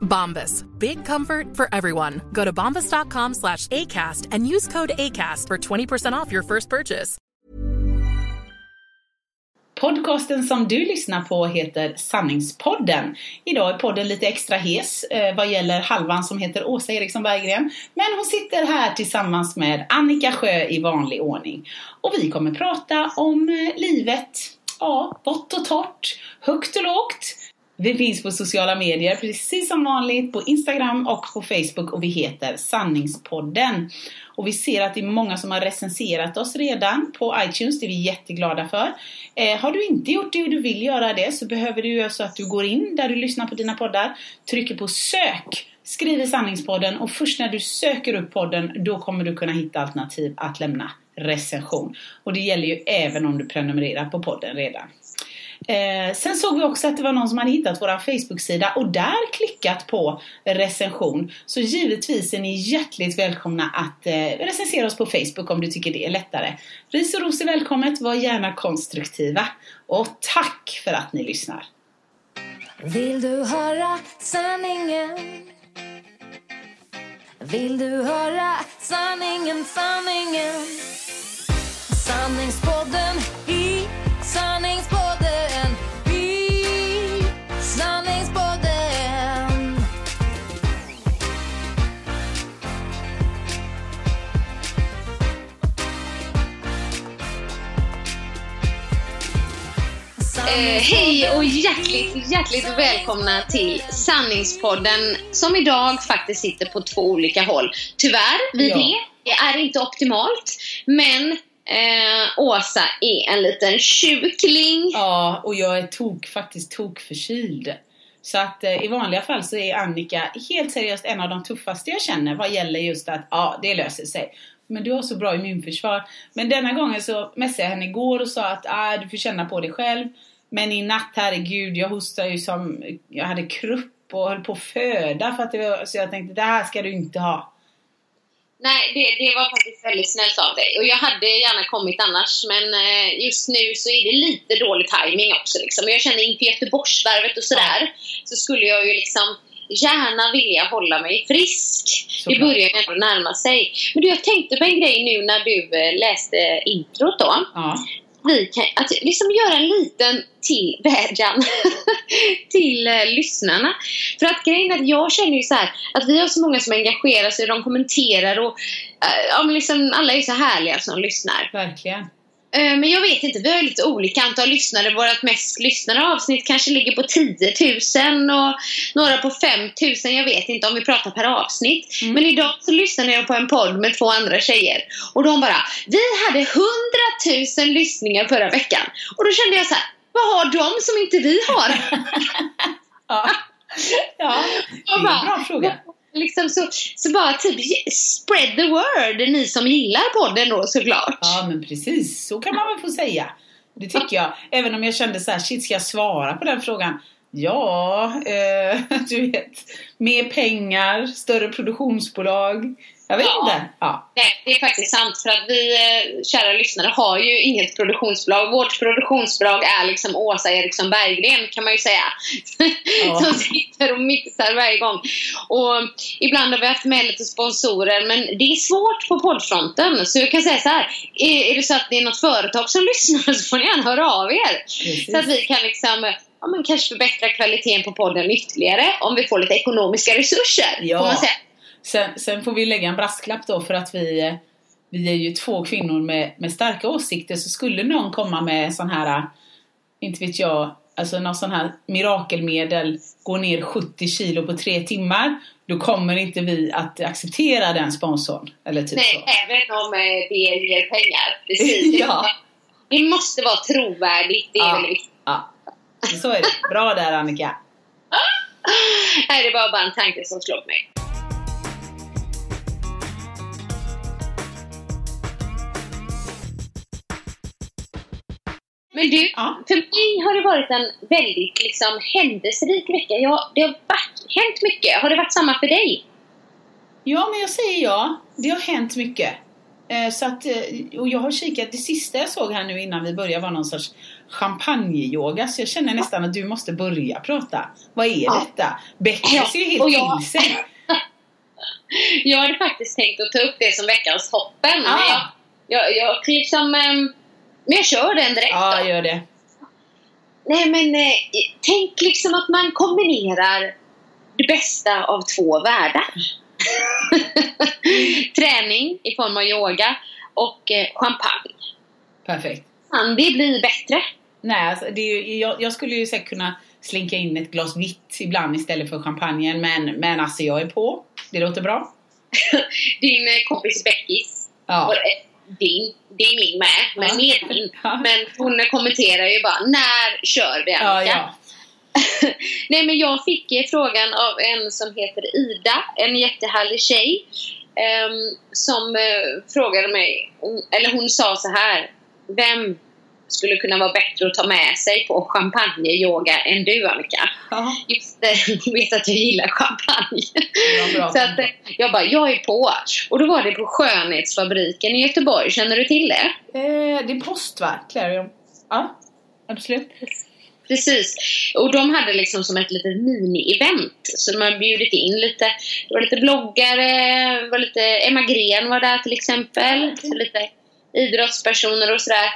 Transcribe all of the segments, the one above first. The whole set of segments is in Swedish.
Bombas. Big comfort for everyone. Go to bombas.com slash ACAST and use code ACAST for 20% off your first purchase. Podcasten som du lyssnar på heter Sanningspodden. Idag är podden lite extra hes eh, vad gäller halvan som heter Åsa Eriksson Berggren. Men hon sitter här tillsammans med Annika Sjö i vanlig ordning. Och vi kommer prata om eh, livet, ja, vått och torrt, högt och lågt. Vi finns på sociala medier precis som vanligt på Instagram och på Facebook och vi heter Sanningspodden. Och vi ser att det är många som har recenserat oss redan på iTunes, det är vi jätteglada för. Eh, har du inte gjort det och du vill göra det så behöver du göra så att du går in där du lyssnar på dina poddar, trycker på sök, skriver Sanningspodden och först när du söker upp podden då kommer du kunna hitta alternativ att lämna recension. Och det gäller ju även om du prenumererar på podden redan. Eh, sen såg vi också att det var någon som hade hittat vår Facebook-sida och där klickat på recension. Så givetvis är ni hjärtligt välkomna att eh, recensera oss på Facebook om du tycker det är lättare. Ris och ros är välkommet, var gärna konstruktiva. Och tack för att ni lyssnar! Vill du höra sanningen? Vill du höra sanningen, sanningen? Sanningspodden i sanningspodden Eh, hej och hjärtligt, hjärtligt välkomna till Sanningspodden som idag faktiskt sitter på två olika håll. Tyvärr, vi Ja. vet, det är inte optimalt. Men eh, Åsa är en liten tjukling. Ja, och jag är tok, faktiskt tokförkyld. Så att eh, i vanliga fall så är Annika helt seriöst en av de tuffaste jag känner vad gäller just att ja, det löser sig. Men du har så bra immunförsvar. Men denna gången så messade jag henne igår och sa att ah, du får känna på dig själv. Men i natt, herregud, jag hostade ju som, jag hade krupp och höll på att föda för att det var, så jag tänkte det här ska du inte ha. Nej, det, det var faktiskt väldigt snällt av dig. Och jag hade gärna kommit annars, men eh, just nu så är det lite dålig timing också. Liksom. Jag känner inför Göteborgsvarvet och sådär, så skulle jag ju liksom gärna vilja hålla mig frisk. Det Såklart. börjar ju ändå närma sig. Men du, jag tänkte på en grej nu när du eh, läste introt då. Ja. Vi kan, att liksom göra en liten till vädjan till eh, lyssnarna. För att grejen är att jag känner ju så här att vi har så många som engagerar sig, de kommenterar och eh, ja, men liksom, alla är så härliga som lyssnar. Verkligen. Eh, Men jag vet inte, vi har lite olika antal lyssnare. Vårt mest lyssnade avsnitt kanske ligger på 10 000 och några på 5 000. Jag vet inte om vi pratar per avsnitt. Men idag så lyssnade jag på en podd med två andra tjejer. Och de bara, vi hade 100 000 lyssningar förra veckan. Och då kände jag så här, vad har de som inte vi har? Ja, ja det är en bra fråga. Liksom så, så bara typ spread the word, ni som gillar podden då såklart. Ja, men precis. Så kan man väl få säga. Det tycker jag. Även om jag kände så här, shit, ska jag svara på den frågan? Ja, eh, du vet. Mer pengar, större produktionsbolag. Jag vet Ja. inte. Ja. Nej, det är faktiskt sant. För att vi, eh, kära lyssnare, har ju inget produktionsbolag. Vårt produktionsbolag är liksom Åsa Eriksson Berggren, kan man ju säga. Ja. Som sitter och mixar varje gång. Och ibland har vi haft med lite sponsorer, men det är svårt på poddfronten. Så jag kan säga så här. Är, är det så att det är något företag som lyssnar så får ni gärna höra av er. Precis. Så att vi kan liksom ja, men kanske förbättra kvaliteten på podden ytterligare om vi får lite ekonomiska resurser. Ja. Får man säga. Sen, sen får vi lägga en brasklapp då för att vi, vi är ju två kvinnor med, med starka åsikter så skulle någon komma med sån här, inte vet jag, alltså någon sån här mirakelmedel, gå ner 70 kilo på tre timmar, då kommer inte vi att acceptera den sponsorn. Eller typ Nej, så. även om eh, det ger pengar. Precis. Ja. Det måste vara trovärdigt. Det är Ja. väldigt viktigt. Ja, så är det. Bra där Annika. Nej, det var bara en tanke som slog mig. Men du, Ja. för mig har det varit en väldigt liksom, händelserik vecka. Jag, det har varit, hänt mycket. Har det varit samma för dig? Ja, men jag säger ja. Det har hänt mycket. Eh, Så att, eh, och jag har kikat, det sista jag såg här nu innan vi började var någon sorts champagneyoga. Så jag känner nästan att du måste börja prata. Vad är Ja. detta? Becky Ja, ser helt jag- till sig. Jag hade faktiskt tänkt att ta upp det som veckans toppen. Ah. Men jag, jag, jag liksom... ehm, Men jag kör den direkt Ja, då. gör det. Nej men eh, tänk liksom att man kombinerar det bästa av två världar. Träning i form av yoga och eh, champagne. Perfekt. Kan det bli bättre? Nej, alltså, det är ju, jag, jag skulle ju säkert kunna slinka in ett glas vitt ibland istället för champagnen. Men, men alltså jag är på. Det låter bra. Din eh, kompis Beckis, Ja. och, din, det är min med, men Ja. Ja. Men hon kommenterar ju bara, när kör vi Ja, Annika? ja. Nej men jag fick frågan av en som heter Ida, en jättehärlig tjej. ehm, som eh, frågade mig, eller hon sa så här. Vem skulle kunna vara bättre att ta med sig på champagneyoga än du Annika? ja. Just hon vet att jag gillar champagne. Ja, så att, eh, jag bara, jag är på. Och då var det på Skönhetsfabriken i Göteborg, känner du till det? Eh, det är post va? Clarion? Ja, absolut. Precis. Och de hade liksom som ett litet mini-event. Så de har bjudit in lite, det var lite bloggare, var lite, Emma Gren var där till exempel. Så lite idrottspersoner och sådär.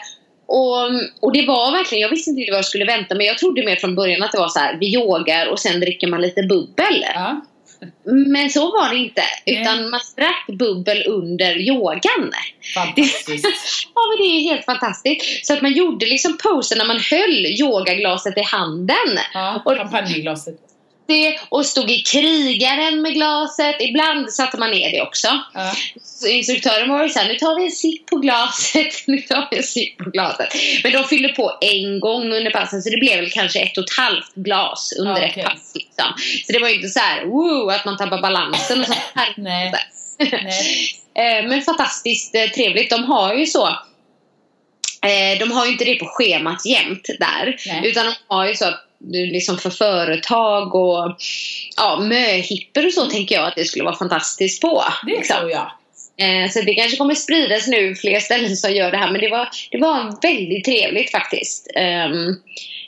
Och, och det var verkligen, jag visste inte vad jag skulle vänta men jag trodde mer från början att det var så här, vi yogar och sen dricker man lite bubbel. Ja. Men så var det inte. Utan man drack bubbel under yogan. Fantastiskt. Ja men det är helt fantastiskt. Så att man gjorde liksom posen när man höll yogaglaset i handen. Ja, champagneglaset. Det och stod i krigaren med glaset. Ibland satte man ner det också. Ja. Instruktören var ju såhär, nu tar vi en sipp på glaset, nu tar vi en sipp på glaset. Men de fyllde på en gång under passen så det blev väl kanske ett och ett halvt glas under Ja, ett pass. Liksom. Så det var ju inte så här, woo, att man tappar balansen och sånt här. Nej. Nej. Eh, Men fantastiskt eh, trevligt. De har ju så eh, de har ju inte det på schemat jämt där. Nej. Utan de har ju så att liksom för företag och ja, möhipper och så tänker jag att det skulle vara fantastiskt på. Det liksom. tror jag. Eh, Så det kanske kommer spridas nu fler ställen som gör det här. Men det var, det var väldigt trevligt faktiskt. Ehm,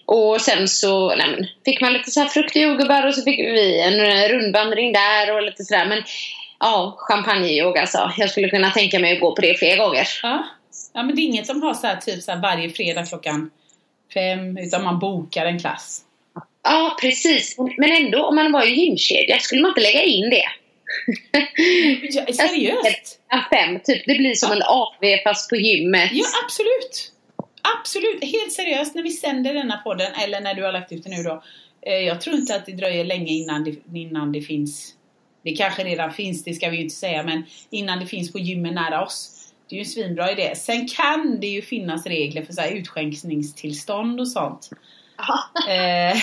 och sen så nej men, fick man lite så här frukt och jordgubbar och så fick vi en eh, rundvandring där och lite sådär. Men ja, champagneyoga alltså. Jag skulle kunna tänka mig att gå på det fler gånger. Ja. ja, men det är inget som har så här, typ så här varje fredag klockan fem, utan man bokar en klass. Ja, precis. Men ändå, om man var i gymkedja, skulle man inte lägga in det? Ja, seriöst? Ja, fem, typ. Det blir som en AV fast på gymmet. Ja, absolut. Absolut. Helt seriöst, när vi sänder denna podden, eller när du har lagt ut den nu då. eh, Jag tror inte att det dröjer länge innan det, innan det finns. Det kanske redan finns, det ska vi ju inte säga, men innan det finns på gymmen nära oss. Det är ju en svinbra idé. Sen kan det ju finnas regler för så här utskänkningstillstånd och sånt. Eh,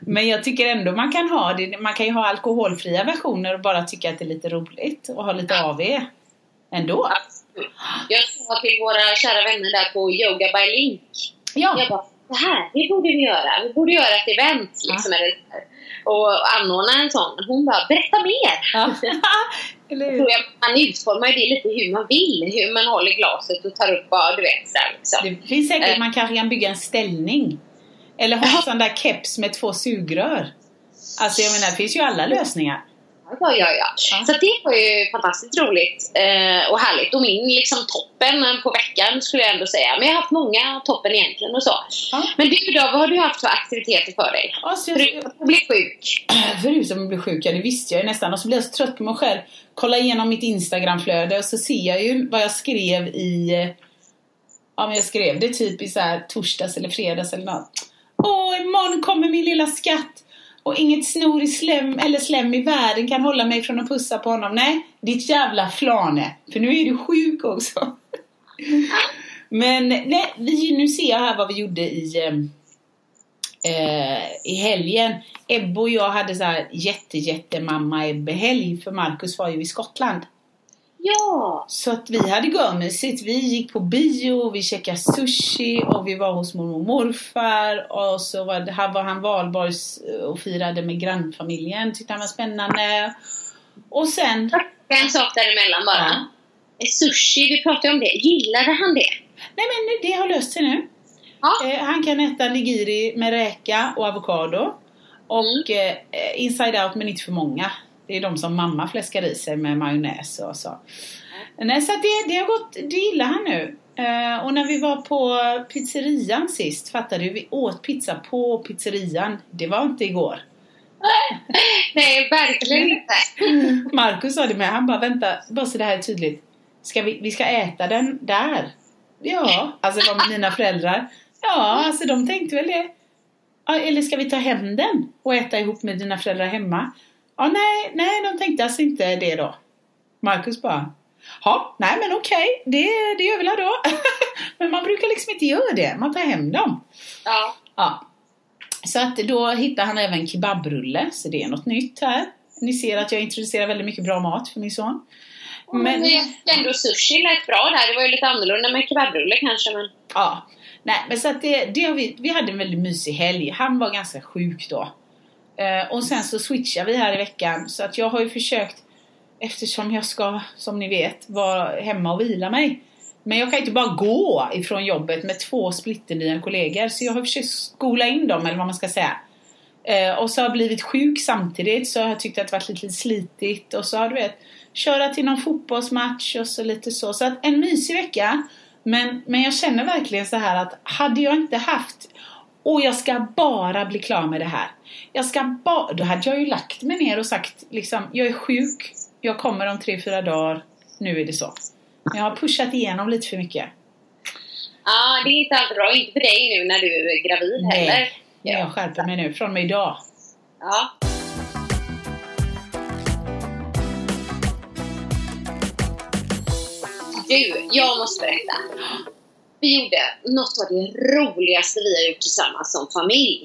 Men jag tycker ändå man kan ha det. Man kan ju ha alkoholfria versioner och bara tycka att det är lite roligt och ha lite AV. Ändå. Jag sa till våra kära vänner där på Yoga by Link. Jag Ja. bara, det här, det borde vi göra. Vi borde göra ett event liksom. Eller, och anordna en sån. Hon bara, berätta mer! ja. Eller Jag hur? tror jag, man utformar ju det lite hur man vill. Hur man håller glaset och tar upp bara, du vet. Så liksom. Det finns säkert, Eh. man kanske kan bygga en ställning. Eller ha en sån där keps med två sugrör. Alltså jag menar, det finns ju alla lösningar. Ja, ja, ja. Så det var ju fantastiskt roligt eh, och härligt. Och min liksom toppen på veckan skulle jag ändå säga. Men jag har haft många toppen egentligen och så. Ja. Men du då, vad har du haft för aktiviteter för dig? Alltså, jag, Förutom att bli sjuk. Förutom att bli sjuk, ja det visste jag ju nästan. Och så blir jag så trött på mig själv. Kolla igenom mitt Instagramflöde och så ser jag ju vad jag skrev i... eh, Ja men jag skrev det typ i så här torsdags eller fredags eller något. Åh, imorgon kommer min lilla skatt. Och inget snor i slem, eller slem i världen kan hålla mig från att pussa på honom. Nej, ditt jävla flane. För nu är du sjuk också. Men nej, vi, nu ser jag här vad vi gjorde i, ehm, eh, i helgen. Ebbe och jag hade så här jätte, jätte mamma Ebbe-helg för Marcus var ju i Skottland. Ja! Så att vi hade görmysigt. Vi gick på bio, vi käkade sushi och vi var hos mormor och morfar. Och så var, det, här var han valborgs och firade med grannfamiljen. Tyckte han var spännande. Och sen... En sak däremellan bara. Ja. Eh, Sushi, vi pratade om det. Gillade han det? Nej men det har löst sig nu. Ja. Eh, han kan äta nigiri med räka och avokado. Och eh, inside out men inte för många. Det är de som mamma fläskar i sig med majonnäs och så. Nej, så det, det har gått, det gillar han nu. Eh, och när vi var på pizzerian sist, fattade du? Vi åt pizza på pizzerian. Det var inte igår. Nej, verkligen inte. Marcus sa det med, han bara vänta, bara så det här är tydligt. Ska vi, vi ska äta den där? Ja, alltså det var med mina föräldrar. Ja, alltså de tänkte väl det. Eller ska vi ta hem den och äta ihop med dina föräldrar hemma? Ja, nej, nej, de tänkte alltså inte det då. Marcus bara, ja, nej men okej, det, det gör vi då. men man brukar liksom inte göra det, man tar hem dem. Ja. Ja. Så att då hittar han även kebabrulle, så det är något nytt här. Ni ser att jag introducerar väldigt mycket bra mat för min son. Men, Men, ändå sushi lät bra där. Det var ju lite annorlunda med kebabrulle kanske. Men... ja. Nej, men så att det, det har vi, vi hade en väldigt mysig helg. Han var ganska sjuk då. Eh, och sen så switchar vi här i veckan. Så att jag har ju försökt, eftersom jag ska, som ni vet, vara hemma och vila mig. Men jag kan inte bara gå ifrån jobbet med två splitternya kollegor. Så jag har försökt skola in dem, eller vad man ska säga. Eh, och så har jag blivit sjuk samtidigt, så har jag tyckt att det varit lite, lite slitigt. Och så har du vet, köra till någon fotbollsmatch och så lite så. Så att en mysig vecka. Men, men jag känner verkligen så här att hade jag inte haft och jag ska bara bli klar med det här. Jag ska bara, då hade jag ju lagt mig ner och sagt liksom, jag är sjuk, jag kommer om tre, fyra dagar, nu är det så. Men jag har pushat igenom lite för mycket. Ja, det är inte alltid bra. Inte för dig nu när du är gravid heller. Nej, jag skärper mig nu, från och med idag. Ja. Du, jag måste berätta. Vi gjorde något av det roligaste vi har gjort tillsammans som familj.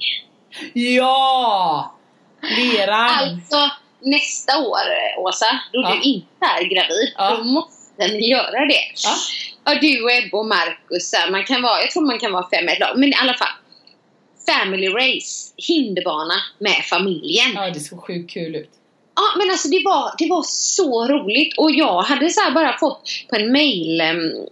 Ja! Leran! Alltså, nästa år, Åsa, då Ja. du inte är gravid, Ja. då måste ni göra det. Ja. Ja, du och Ebbe och Marcus, man kan vara, jag tror man kan vara fem i ett lag, men i alla fall. Family race, hinderbana med familjen. Ja, det såg sjukt kul ut. Ja, men alltså det var, det var så roligt och jag hade så bara fått på en mail,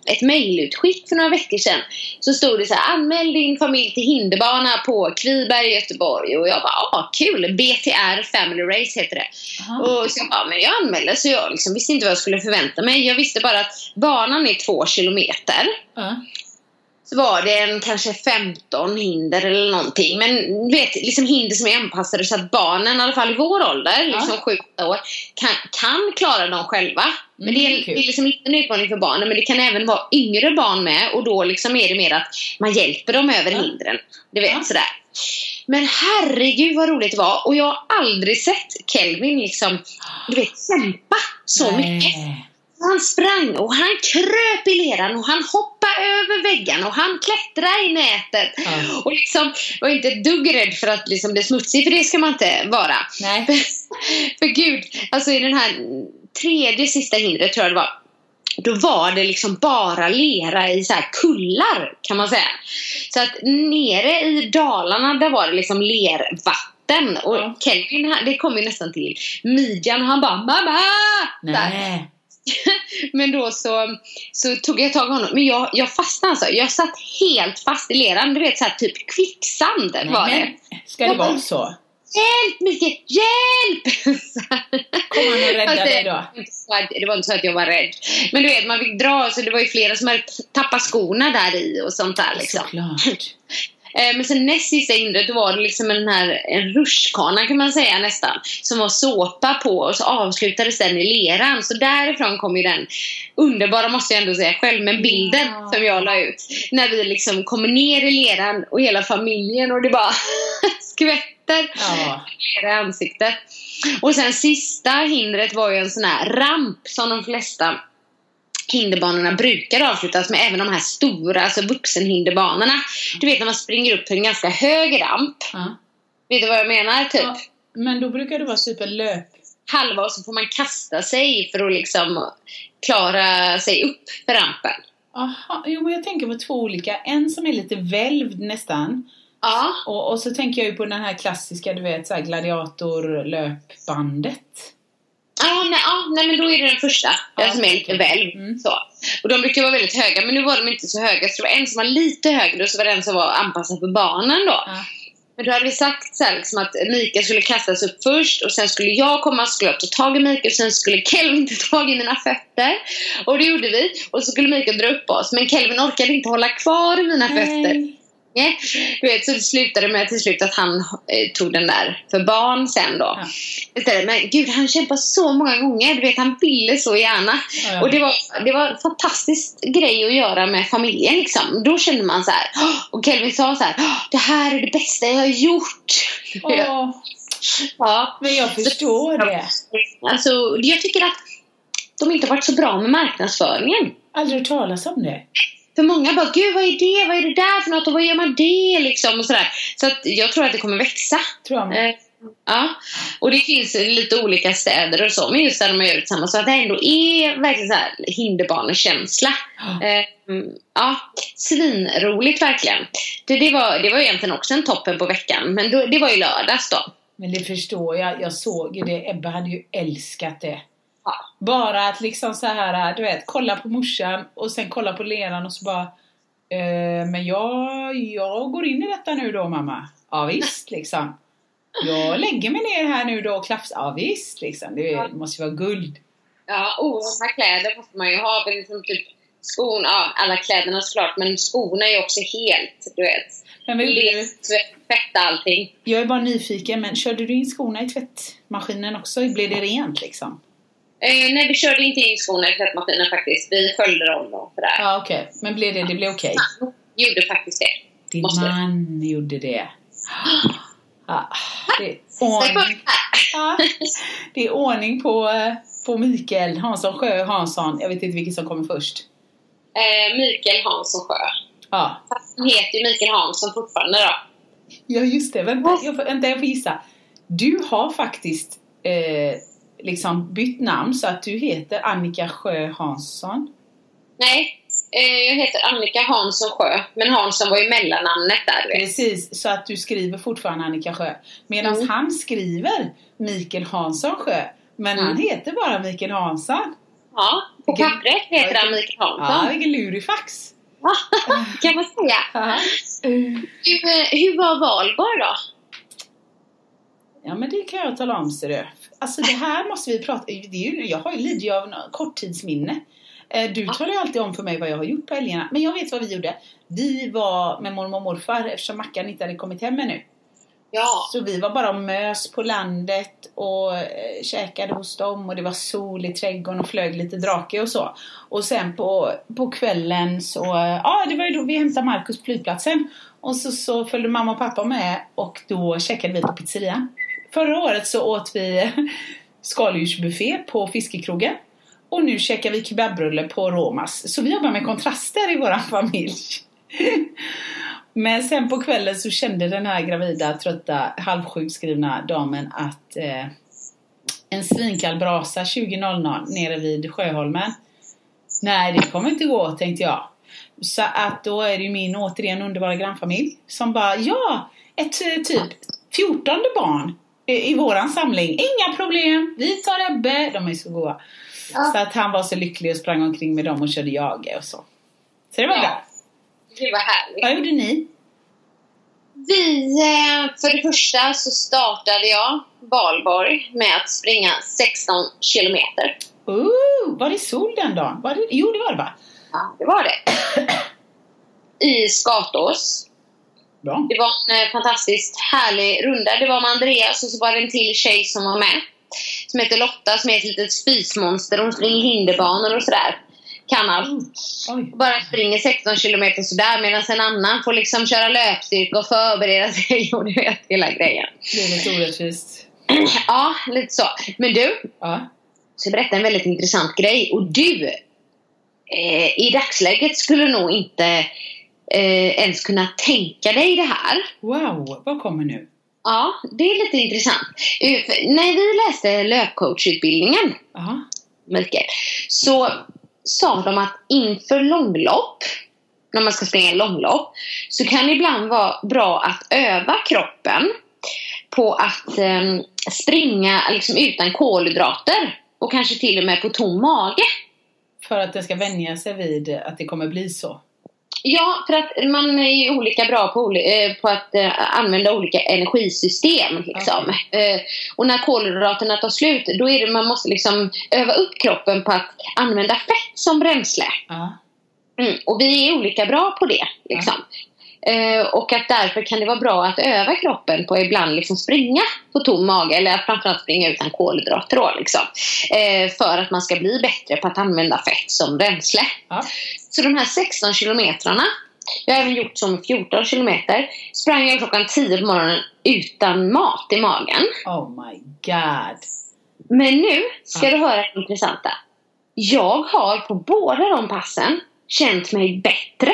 ett mailutskick för några veckor sedan. Så stod det så här, anmäl din familj till hinderbana på Kviberg i Göteborg. Och jag bara, ah kul! BTR Family Race heter det. Aha. Och så jag bara, men jag anmälde så jag liksom visste inte vad jag skulle förvänta mig. Jag visste bara att banan är två kilometer. Ja. Så var det en kanske 15 hinder eller någonting. Men du vet, liksom hinder som är anpassade så att barnen, i alla fall i vår ålder, liksom 7 år, kan, kan klara dem själva. Men Mm, det är, kul. det är liksom inte en utmaning för barnen, men det kan även vara yngre barn med och då liksom är det mer att man hjälper dem över Ja. hindren. Du vet Ja. sådär. Men herregud vad roligt det var och jag har aldrig sett Kelvin liksom, du vet, kämpa så mycket. Han sprang och han kröp i leran och han hoppade över väggarna och han klättrade i nätet. Ja. Och liksom var inte ett dugg rädd för att liksom bli smutsig, för det ska man inte vara. Nej. För gud, alltså i den här tredje sista hindret tror jag det var. Då var det liksom bara lera i så kullar kan man säga. Så att nere i Dalarna där var det liksom lervatten. Och. Kelvin, det kom ju nästan till midjan och han bara Mamma! Där. Nej. Men då så, så tog jag tag i honom. Men jag, jag fastnade alltså. Jag satt helt fast i leran. Du vet så här typ kvicksand var det. Ska det vara så? Hjälp Mikael, hjälp! Kom han och räddade det- dig då? Det var inte så att jag var rädd. Men du vet, man fick dra, så det var ju flera som hade tappat skorna där i och sånt där liksom. Såklart. Eh, Men sen näst sista hindret var det liksom den här en rutschkana kan man säga nästan. Som var såpa på och så avslutades den i leran. Så därifrån kom ju den underbara, måste jag ändå säga själv, men bilden Ja. som jag la ut. När vi liksom kommer ner i leran och hela familjen och det bara skvätter Ja. lera i ansiktet. Och sen sista hindret var ju en sån här ramp som de flesta hinderbanorna brukar avslutas med, även de här stora, alltså vuxenhinderbanorna. Du vet när man springer upp till en ganska hög ramp. Ja. Vet du vad jag menar? Typ Ja, Men då brukar det vara typ en löp... halva och så får man kasta sig för att liksom klara sig upp för rampen. Aha, jo men jag tänker på två olika. En som är lite välvd nästan. Ja. Och, och så tänker jag ju på den här klassiska, du vet, så här gladiatorlöpbandet. Ja, nej, ja, nej, men då är det den första. Ja, den som är lite välv. Mm. Så. Och de brukar vara väldigt höga, men nu var de inte så höga. Så det var en som var lite högre och så var det en som var anpassad för barnen då. Ja. Men då hade vi sagt så här, liksom att Mikael skulle kastas upp först och sen skulle jag komma och skulle jag ta tag i Mikael och sen skulle Kelvin ta tag i mina fötter. Och det gjorde vi. Och så skulle Mikael dra upp oss. Men Kelvin orkade inte hålla kvar mina fötter. Nej. Du vet, så det slutade med till slut att han eh, tog den där för barn sen då. Ja. Istället. Men gud, han kämpade så många gånger. Du vet, han ville så gärna. Ja, ja. Och det var, det var en fantastisk grej att göra med familjen liksom. Då kände man så här. Och Kelvin sa så här. "Åh, Det här är det bästa jag har gjort. Åh, Ja. men jag förstår det. Alltså, jag tycker att de inte har varit så bra med marknadsföringen. Aldrig hört talas om det. För många bara, gud vad är det? Vad är det där för något? Och vad gör man det? Liksom, och sådär. Så att jag tror att det kommer växa. Tror jag. Eh, ja. Och det finns lite olika städer och så, men just där de gör det tillsammans. Så att det ändå är verkligen så här hinderbanekänsla. Eh, mm, ja, svinroligt verkligen. Det, det, var, det var egentligen också en toppen på veckan, men då, det var ju lördags då. Men det förstår jag. Jag såg ju det. Ebba hade ju älskat det. Ja. Bara att liksom så här, du vet, kolla på morsan och sen kolla på leran och så bara eh, Men jag, jag går in i detta nu då mamma. Ja visst liksom. Jag lägger mig ner här nu då och klafsar. Ja visst liksom. Det Ja. måste ju vara guld. Ja, oerhörda kläder måste man ju ha. Liksom typ skon, ja, alla kläderna såklart, men skorna är ju också helt, du vet. Men gjorde du? Tvätta allting. Jag är bara nyfiken, men körde du in skorna i tvättmaskinen också? Blev det rent liksom? Eh, nej, vi körde inte in skorna i tvättmaskinen faktiskt. Vi sköljde dem här. Ja okej, men blev det, det blev okej? Han gjorde faktiskt det. Din Måste man gjorde det. Ja, det, är ordning, ja, det är ordning på, på Mikael Hansson Sjö Hansson. Jag vet inte vilken som kommer först. eh, Mikael Hansson Sjö. Ja, Fast Han heter ju Mikael Hansson fortfarande då. ja just det. Vänta, jag får, vänta, jag får gissa. Du har faktiskt eh, liksom bytt namn så att du heter Annika Sjö Hansson. Nej, eh, jag heter Annika Hansson Sjö. Men Hansson var ju mellannamnet där. Precis, så att du skriver fortfarande Annika Sjö. Medan Mm. han skriver Mikael Hansson Sjö. Men han Mm. heter bara Mikael Hansson. Ja, på Vilken- pappret heter Ja, han Mikael Ja, Hansson. vilken lurifax. kan man säga. Ja. Hur, eh, hur var valborg då? Ja men det kan jag tala om ser du. Alltså det här måste vi prata det är ju, Jag har ju ju av korttidsminne. Eh, Du talar ju alltid om för mig vad jag har gjort på helgerna. Men jag vet vad vi gjorde. Vi var med mormor och morfar eftersom Mackan inte hade kommit hem ännu. Ja. Så vi var bara och mös på landet och eh, käkade hos dem och det var sol i trädgården och flög lite drake och så. Och sen på, på kvällen så, eh, ja det var ju då vi hämtade Markus på flygplatsen. Och så, så följde mamma och pappa med och då käkade vi på pizzeria. Förra året så åt vi skaldjursbuffé på fiskekrogen. Och nu käkar vi kebabrulle på Romas. Så vi jobbar med kontraster i vår familj. Men sen på kvällen så kände den här gravida, trötta, halvsjukskrivna damen att eh, en svinkall brasa 20.00 nere vid Sjöholmen. Nej, det kommer inte gå, tänkte jag. Så att då är det ju min återigen underbara grannfamilj som bara, ja, ett eh, typ 14 barn i, våran samling. Inga problem, vi tar Ebbe. De är så goa. Ja. Så att han var så lycklig och sprang omkring med dem och körde jag och så. Så det var Ja. bra. Det var härligt. Vad gjorde ni? Vi, eh, för det första så startade jag valborg med att springa 16 kilometer. Ooh, var det sol den dagen? Var det, jo, det var det va? Ja, det var det. I Skatås. Bra. Det var en eh, fantastiskt härlig runda. Det var med Andreas och så var det en till tjej som var med. Som heter Lotta, som är ett litet spysmonster. Hon springer hinderbanor och sådär. Kan allt. Oj. Bara springer 16 kilometer sådär medan en annan får liksom köra löpstyrka och förbereda sig och du vet hela grejen. Det är lite orättvist. Ja, lite så. Men du, Ja. jag berätta en väldigt intressant grej. Och du, eh, i dagsläget skulle nog inte eh, ens kunna tänka dig det här. Wow, vad kommer nu? Ja, det är lite intressant. Eh, När vi läste löpcoachutbildningen, Aha. Mikael, så sa de att inför långlopp, när man ska springa långlopp, så kan det ibland vara bra att öva kroppen på att eh, springa liksom, utan kolhydrater och kanske till och med på tom mage. För att det ska vänja sig vid att det kommer bli så. Ja, för att man är ju olika bra på, eh, på att eh, använda olika energisystem. Liksom. Eh, och när kolhydraterna tar slut, då är det man måste liksom öva upp kroppen på att använda fett som bränsle. Ja. Mm, och vi är olika bra på det. Liksom. Eh, och att därför kan det vara bra att öva kroppen på att ibland liksom springa på tom mage eller framförallt springa utan kolhydrater. Då, liksom. eh, för att man ska bli bättre på att använda fett som bränsle. Ja. Så de här 16 kilometrarna, jag har även gjort som 14 kilometer, sprang jag klockan 10 på morgonen utan mat i magen. Oh my god. Men nu ska Ja. du höra det intressanta. Jag har på båda de passen känt mig bättre.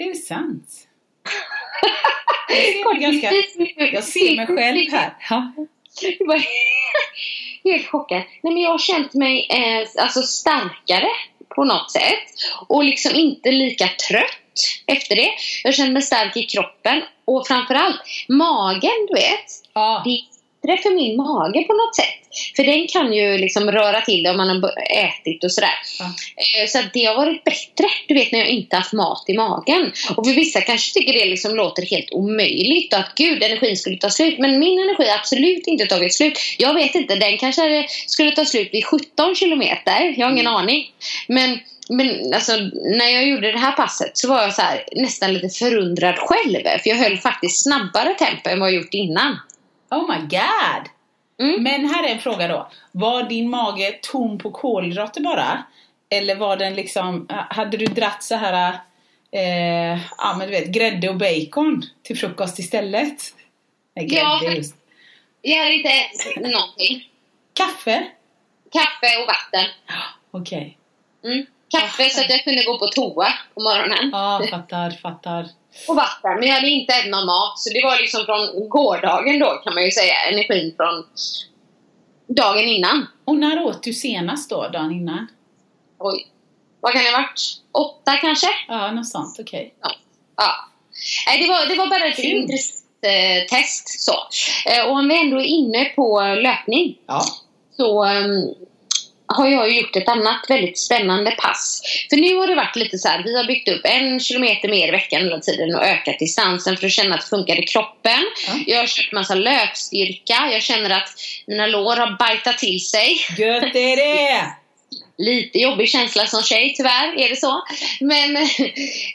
Är det sant? Jag ser, mig ganska, jag ser mig själv här. Ja. Helt chockad. Nej, men jag har känt mig eh, alltså starkare på något sätt. Och liksom inte lika trött efter det. Jag känner mig stark i kroppen. Och framförallt magen, du vet. Ja. Det är bättre för min mage på något sätt. För den kan ju liksom röra till det om man har ätit och sådär. Eh, Så det har varit bättre, du vet när jag inte haft mat i magen. Och för vissa kanske tycker det liksom låter helt omöjligt och att gud, energin skulle ta slut. Men min energi har absolut inte tagit slut. Jag vet inte, den kanske skulle ta slut vid 17 kilometer. Jag har ingen aning. Men men alltså, när jag gjorde det här passet så var jag så här, nästan lite förundrad själv. För jag höll faktiskt snabbare tempo än vad jag gjort innan. Oh my god. Mm. Men här är en fråga då. Var din mage tom på kolhydrater bara? Eller var den liksom, hade du dratt så här, eh, ja men du vet, grädde och bacon till frukost istället? Nej, Ja. just. Jag hade inte ätit någonting. Kaffe? Kaffe och vatten. Okej. Mm. Kaffe så att jag kunde gå på toa på morgonen. Ja, fattar, fattar. Och vatten. Men jag hade inte ätit någon mat. Så det var liksom från gårdagen då kan man ju säga. Energin från dagen innan. Och när åt du senast då, dagen innan? Oj. Vad kan det ha varit? Åtta kanske? Ja, något sånt, okej. Ja. ja. Nej, det, var, det var bara ett Kul. intressant eh, test. Så. Eh, och om vi ändå är inne på löpning. Ja. så ehm, har jag gjort ett annat väldigt spännande pass. För nu har det varit lite så här, vi har byggt upp en kilometer mer i veckan hela tiden och ökat distansen för att känna att det funkar i kroppen. Ja. Jag har kört massa löpstyrka, jag känner att mina lår har bajtat till sig. Gött är det! Lite jobbig känsla som tjej, tyvärr är det så. Men,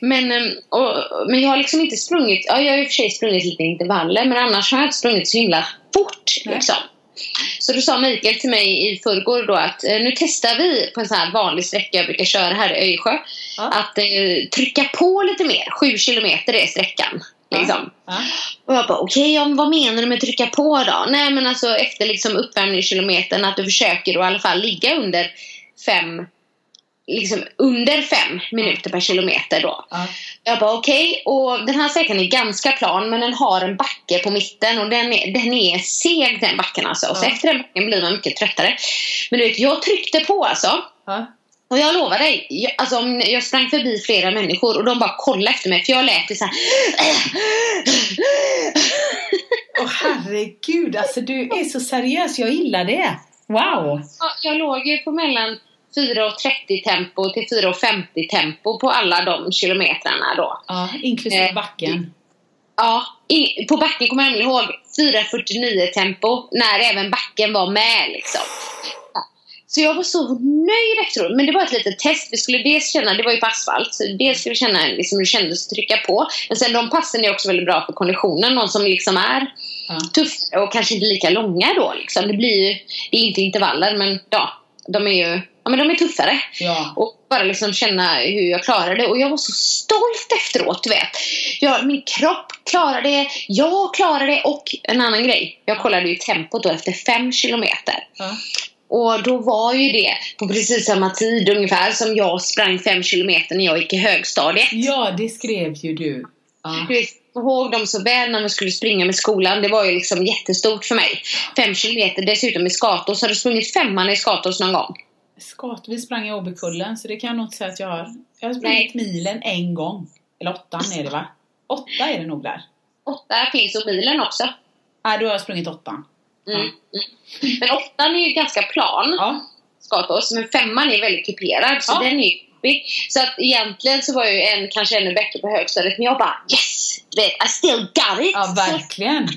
men, och, men jag har liksom inte sprungit, ja jag har i och för sig sprungit lite intervaller men annars har jag inte sprungit så himla fort. Liksom. Så då sa Mikael till mig i förrgår då att eh, nu testar vi på en sån här vanlig sträcka jag brukar köra här i Öjsjö. Ja. Att eh, trycka på lite mer. Sju kilometer är sträckan. Liksom. Ja. Och jag bara okej, ja, men vad menar du med trycka på då? Nej men alltså efter liksom uppvärmningskilometern att du försöker då i alla fall ligga under fem liksom under fem minuter per kilometer då. Ja. Jag bara okej, och den här sträckan är ganska plan men den har en backe på mitten och den är, den är seg den backen alltså. Och så efter den backen blir man mycket tröttare. Men du vet, jag tryckte på alltså. Ja. Och jag lovar dig, jag, alltså, jag sprang förbi flera människor och de bara kollade efter mig för jag lät så här. Åh herregud, alltså du är så seriös, jag gillar det. Wow! Ja, jag låg ju på mellan 4.30 tempo till 4.50 tempo på alla de kilometrarna då. Ja, inklusive Eh, backen. Ja, i, på backen kommer jag ihåg 4.49 tempo när även backen var med liksom. Ja. Så jag var så nöjd efteråt. Men det var ett litet test. Vi skulle dels känna, det var ju på asfalt, så dels skulle vi känna liksom, hur det kändes att trycka på. Men sen de passen är också väldigt bra för konditionen. Någon som liksom är Ja. tuffare och kanske inte lika långa då. Liksom. Det blir ju, det är inte intervaller men ja, de är ju ja, men de är tuffare. Ja. Och bara liksom känna hur jag klarade det. Och jag var så stolt efteråt, du vet. Jag, min kropp klarade det, jag klarade det och en annan grej. Jag kollade ju tempot då efter fem kilometer. Ja. Och då var ju det på precis samma tid ungefär som jag sprang fem kilometer när jag gick i högstadiet. ja, det skrev ju du. Ja. Du vet, ihåg dem så väl när vi skulle springa med skolan. Det var ju liksom jättestort för mig. Fem kilometer dessutom i Skatås. Har du sprungit femman i Skatås någon gång? Skat, vi sprang i Åbykullen så det kan jag nog inte säga att jag har. Jag har sprungit milen en gång. Eller åttan är det va? Åtta är det nog där. Åtta finns och milen också. Nej, då har jag sprungit åttan. Mm. Mm. Men åttan är ju ganska plan, Ja. Skatås. Men femman är väldigt kuperad. Så Ja. den är ju. Så att egentligen så var jag ju en, kanske ännu bättre på högstadiet. Men jag bara yes! Vet, I still got it! Ja, verkligen.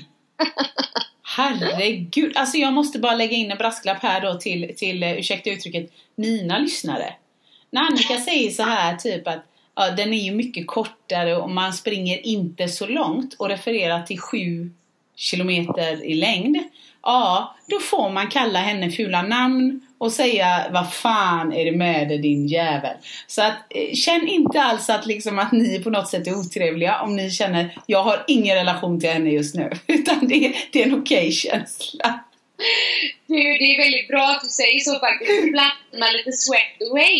Herregud. Alltså jag måste bara lägga in en brasklapp här då till, till eh, ursäkta uttrycket, mina lyssnare. När Annika säger så här typ att ja, den är ju mycket kortare och man springer inte så långt och refererar till sju kilometer i längd. Ja, då får man kalla henne fula namn och säga vad fan är det med dig din jävel. Så att eh, känn inte alls att liksom att ni på något sätt är otrevliga om ni känner jag har ingen relation till henne just nu. Utan det, det är en okej känsla. Du, det är väldigt bra att du säger så faktiskt. Ibland man lite swept away.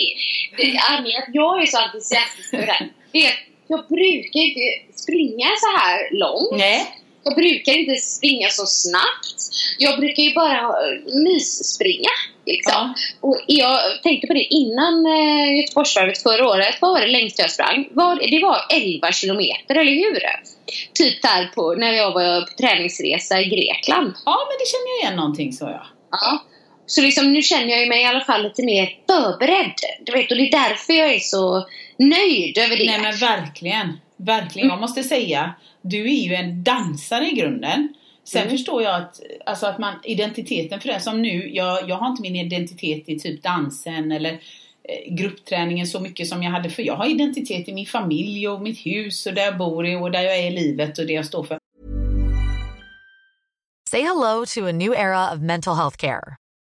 Anledningen att jag är så entusiastisk här, det är att jag brukar inte springa så här långt. Nej. Jag brukar inte springa så snabbt. Jag brukar ju bara eh, mysspringa. Liksom. Ja. Och jag tänkte på det innan eh, Göteborgsvarvet förra året. Vad var det längst jag sprang? Det var 11 kilometer, eller hur? Typ där på, när jag var på träningsresa i Grekland. Ja, men det känner jag igen någonting så ja. Ja. Så liksom, nu känner jag mig i alla fall lite mer förberedd. Du vet, och det är därför jag är så nöjd över det. Nej men verkligen. Verkligen. Jag måste säga, du är ju en dansare i grunden. Sen Mm. förstår jag att, alltså att man, identiteten för det, som nu, jag, jag har inte min identitet i typ dansen eller eh, gruppträningen så mycket som jag hade för jag har identitet i min familj och mitt hus och där jag bor i och där jag är i livet och det jag står för. Say hello to a new era of mental health care.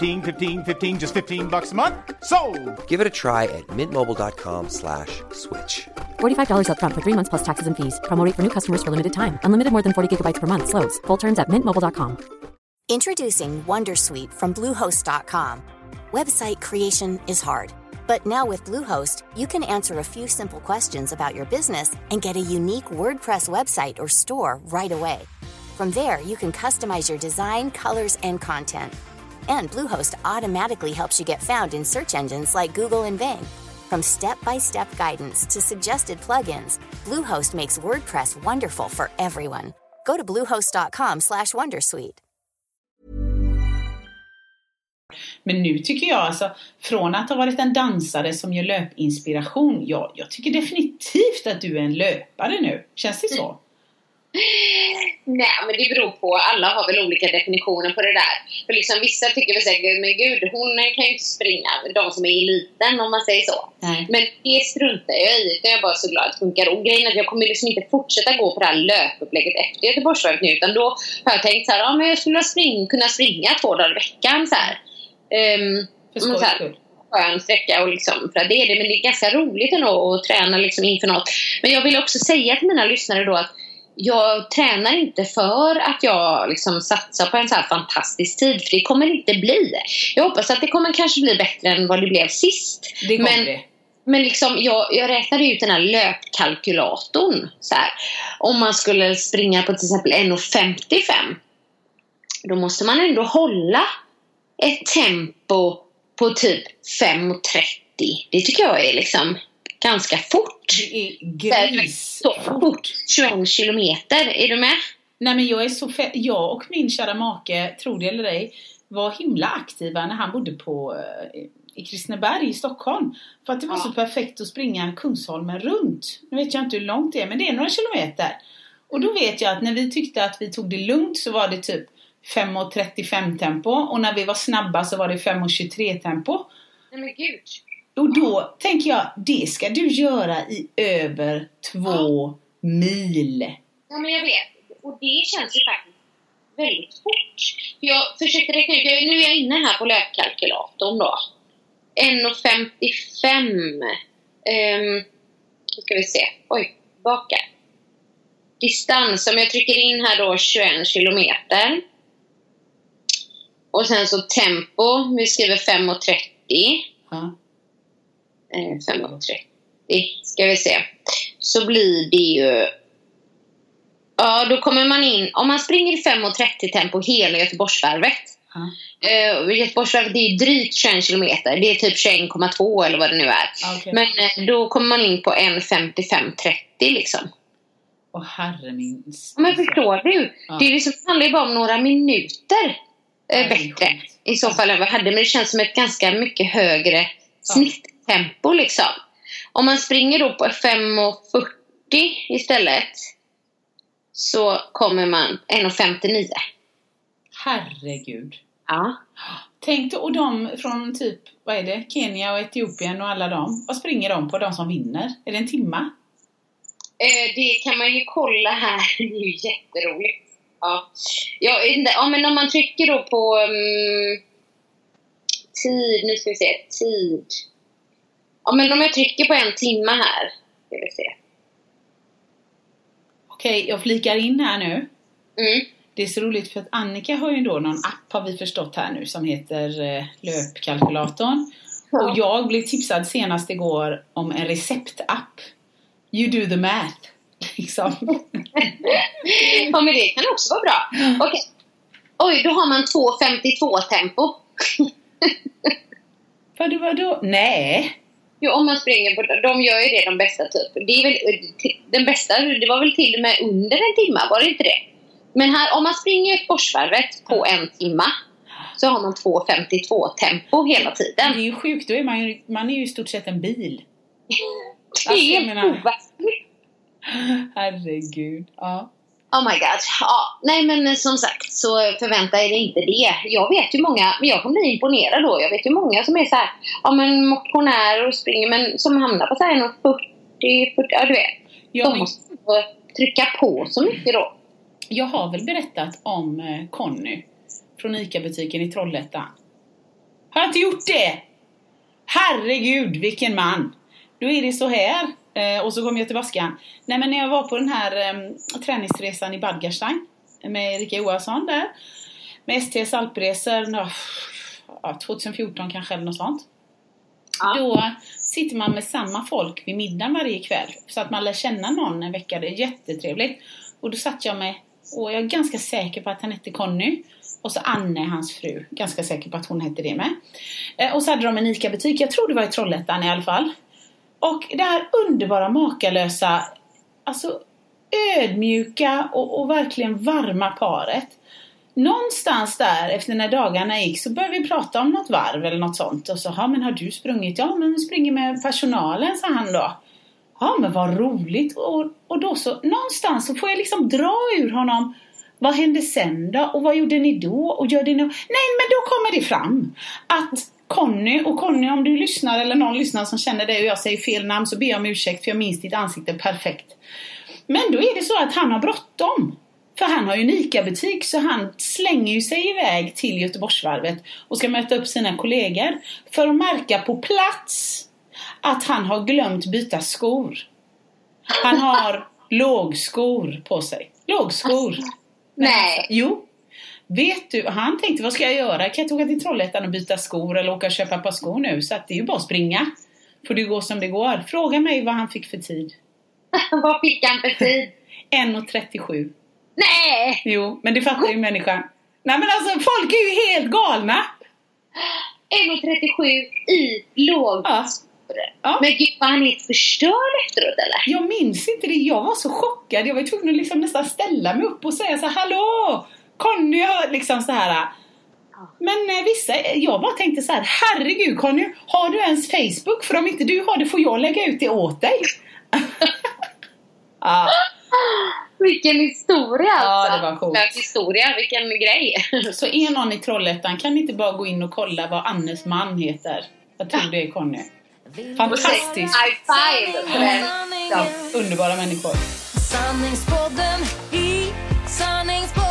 15, 15 15, just 15 bucks a month. So, Give it a try at mintmobile.com slash switch. $45 upfront for three months plus taxes and fees. Promo rate for new customers for limited time. Unlimited more than 40 gigabytes per month. Slows. Full terms at mintmobile.com. Introducing Wondersuite from Bluehost.com. Website creation is hard, but now with Bluehost, you can answer a few simple questions about your business and get a unique WordPress website or store right away. From there, you can customize your design, colors, and content. And Bluehost automatically helps you get found in search engines like Google and Bing. From step-by-step guidance to suggested plugins, Bluehost makes WordPress wonderful for everyone. Go to bluehost.com/wondersuite. Men nu tycker jag alltså, från att ha varit en dansare som gör löpinspiration, jag, jag tycker definitivt att du är en löpare nu. Känns det så? Nej, men det beror på. Alla har väl olika definitioner på det där. För liksom vissa tycker väl säkert, men gud, hon kan ju inte springa. De som är i eliten, om man säger så. Nej. Men det struntar jag i. utan Jag är bara så glad att det funkar. Och grejen är att jag kommer liksom inte fortsätta gå på det här löpupplägget efter Göteborgsvarvet nu. Utan då har jag tänkt så här, ja men jag skulle spring, kunna springa två dagar i veckan så här. Ehm, För skojs skull. skön sträcka och liksom, för det är det, men det är ganska roligt ändå att träna liksom inför något. Men jag vill också säga till mina lyssnare då att jag tränar inte för att jag liksom satsar på en så här fantastisk tid, för det kommer det inte bli. Jag hoppas att det kommer kanske bli bättre än vad det blev sist. Det kommer men, det. men liksom, jag, jag räknade ut den här löpkalkylatorn. Så här. Om man skulle springa på till exempel 1,55 då måste man ändå hålla ett tempo på typ 5.30. Det tycker jag är liksom ganska fort. Gris. Så fort. 21 kilometer. Är du med? Nej men jag är så fe- Jag och min kära make, tro det eller ej, var himla aktiva när han bodde på eh, i Kristineberg i Stockholm. För att det var så perfekt att springa Kungsholmen runt. Nu vet jag inte hur långt det är men det är några kilometer. Och då vet jag att när vi tyckte att vi tog det lugnt så var det typ 5.35 tempo och när vi var snabba så var det 5.23 tempo. Nej men gud. Och då tänker jag, det ska du göra i över två mil. Ja men jag vet. Och det känns ju faktiskt väldigt fort. Jag försökte räkna ut, nu är jag inne här på löpkalkylatorn då. 1,55. Um, nu ska vi se. Oj, baka. Distans, om jag trycker in här då 21 kilometer. Och sen så tempo, vi skriver 5.30. Ja. Eh, 5.30 ska vi se. Så blir det ju... Ja, då kommer man in... Om man springer i 5.30 tempo hela Göteborgsvarvet. Ja. Eh, Göteborgsvarvet det är drygt 21 kilometer. Det är typ 21,2 eller vad det nu är. Okej. Men eh, då kommer man in på 1.55.30 liksom. Åh herre min... Ja, Men förstår du? Ja. Det är liksom, det handlar ju bara om några minuter eh, bättre. I så fall än vad jag hade. Men det känns som ett ganska mycket högre snitttempo liksom. Om man springer då på 5.40 istället så kommer man 1.59. Herregud. Ja. Tänk och de från typ, vad är det, Kenya och Etiopien och alla de. Vad springer de på, de som vinner? Är det en timma? Eh, det kan man ju kolla här. Det är ju jätteroligt. Ja. Ja, ja, men om man trycker då på mm, tid, nu ska vi se, tid. Ja, men om jag trycker på en timme här, ska vi se. Okej, jag flikar in här nu. Mm. Det är så roligt för att Annika har ju då någon app har vi förstått här nu som heter eh, löpkalkylatorn. Och jag blev tipsad senast igår om en receptapp. You do the math. Liksom. Ja, men det kan också vara bra. Okej. Oj, då har man 2.52 tempo. Vadå, vadå? Nej! Jo, om man springer på, de gör ju det de bästa typ. Det är väl, den bästa, det var väl till och med under en timma, var det inte det? Men här, om man springer Göteborgsvarvet på en timma så har man 2.52 tempo hela Det tiden. är ju sjukt, då är man ju, man är ju i stort sett en bil. Det Alltså, är menar- overkligt. Herregud. Ja. Oh my god. Ja, nej men som sagt så förvänta er inte det. Jag vet ju många, men jag kommer bli imponerad då. Jag vet ju många som är så här, ja men motionärer och springer men som hamnar på så här 40, 40, ja du vet. Ja, De måste trycka på så mycket då. Jag har väl berättat om eh, Conny från ICA-butiken i Trollhättan. Har jag inte gjort det? Herregud, vilken man! Då är det så här. Eh, och så kom jag till. Nej men när jag var på den här eh, träningsresan i Bad Gastein med Erika Johansson där. Med STs alpresor, ja, 2014 kanske eller något sånt. Då sitter man med samma folk vid middagen varje kväll. Så att man lär känna någon en vecka. Det är jättetrevligt. Och då satt jag med, och jag är ganska säker på att han hette Conny. Och så Anne, hans fru. Ganska säker på att hon hette det med. Eh, och så hade de en ICA-butik, jag tror det var i Trollhättan i alla fall. Och det här underbara, makalösa, alltså ödmjuka och, och verkligen varma paret. Någonstans där efter när dagarna gick så började vi prata om något varv eller något sånt. Och så, ja men har du sprungit? Ja men vi springer med personalen, sa han då. Ja men vad roligt. Och, och då så, någonstans så får jag liksom dra ur honom Vad hände sen då? Och vad gjorde ni då? Och gör det nu? Nej, men då kommer det fram att Conny, och Conny om du lyssnar eller någon lyssnar som känner dig och jag säger fel namn så ber jag om ursäkt för jag minns ditt ansikte perfekt. Men då är det så att han har bråttom. För han har ju en ICA-butik så han slänger ju sig iväg till Göteborgsvarvet och ska möta upp sina kollegor för att märka på plats att han har glömt byta skor. Han har lågskor på sig. Lågskor. Nej. Jo. Vet du, han tänkte vad ska jag göra? Kan jag inte åka till Trollhättan och byta skor eller åka och köpa ett par skor nu? Så att det är ju bara att springa. Får det gå som det går. Fråga mig vad han fick för tid. Vad fick han för tid? 1.37. Nej! Jo, men det fattar ju människan. Nej men alltså folk är ju helt galna. 1,37 i låg. Ja. Ja. Men gud var han helt förstörd efteråt eller? Jag minns inte det. Jag var så chockad. Jag var tvungen att liksom nästan ställa mig upp och säga så här, Hallå! Conny har liksom så här. Men eh, vissa, jag bara tänkte så här, herregud Conny, har du ens Facebook? För om inte du har det får jag lägga ut det åt dig. ja. Vilken historia Ja, alltså! det var coolt. Vilken historia, vilken grej! Så är någon i Trollhättan kan ni inte bara gå in och kolla vad Annes man heter? Jag tror det är Conny. Fantastisk. High five! Ja, underbara människor. Sanningspodden i Sanningspodden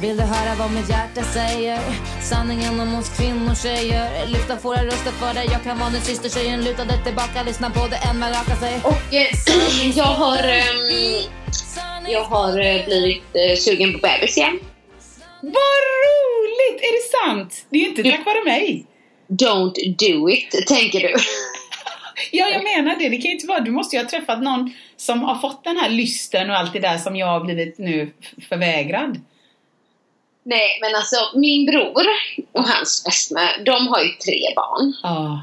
Vill du höra vad mitt hjärta säger? Sanningen om oss kvinnor tjejer Lyfta våra röster för dig Jag kan vara den sista tjejen Lutade tillbaka, lyssna på det än man rakar sig Och eh, jag har, ehm, jag har eh, blivit eh, sugen på bebis igen. Vad roligt! Är det sant? Det är ju inte tack vare mig. Don't do it, tänker du. Ja, jag menar det. Det kan ju inte vara... Du måste ju ha träffat någon som har fått den här lysten och allt det där som jag har blivit nu förvägrad. Nej, men alltså min bror och hans fästmö, de har ju tre barn. Ja.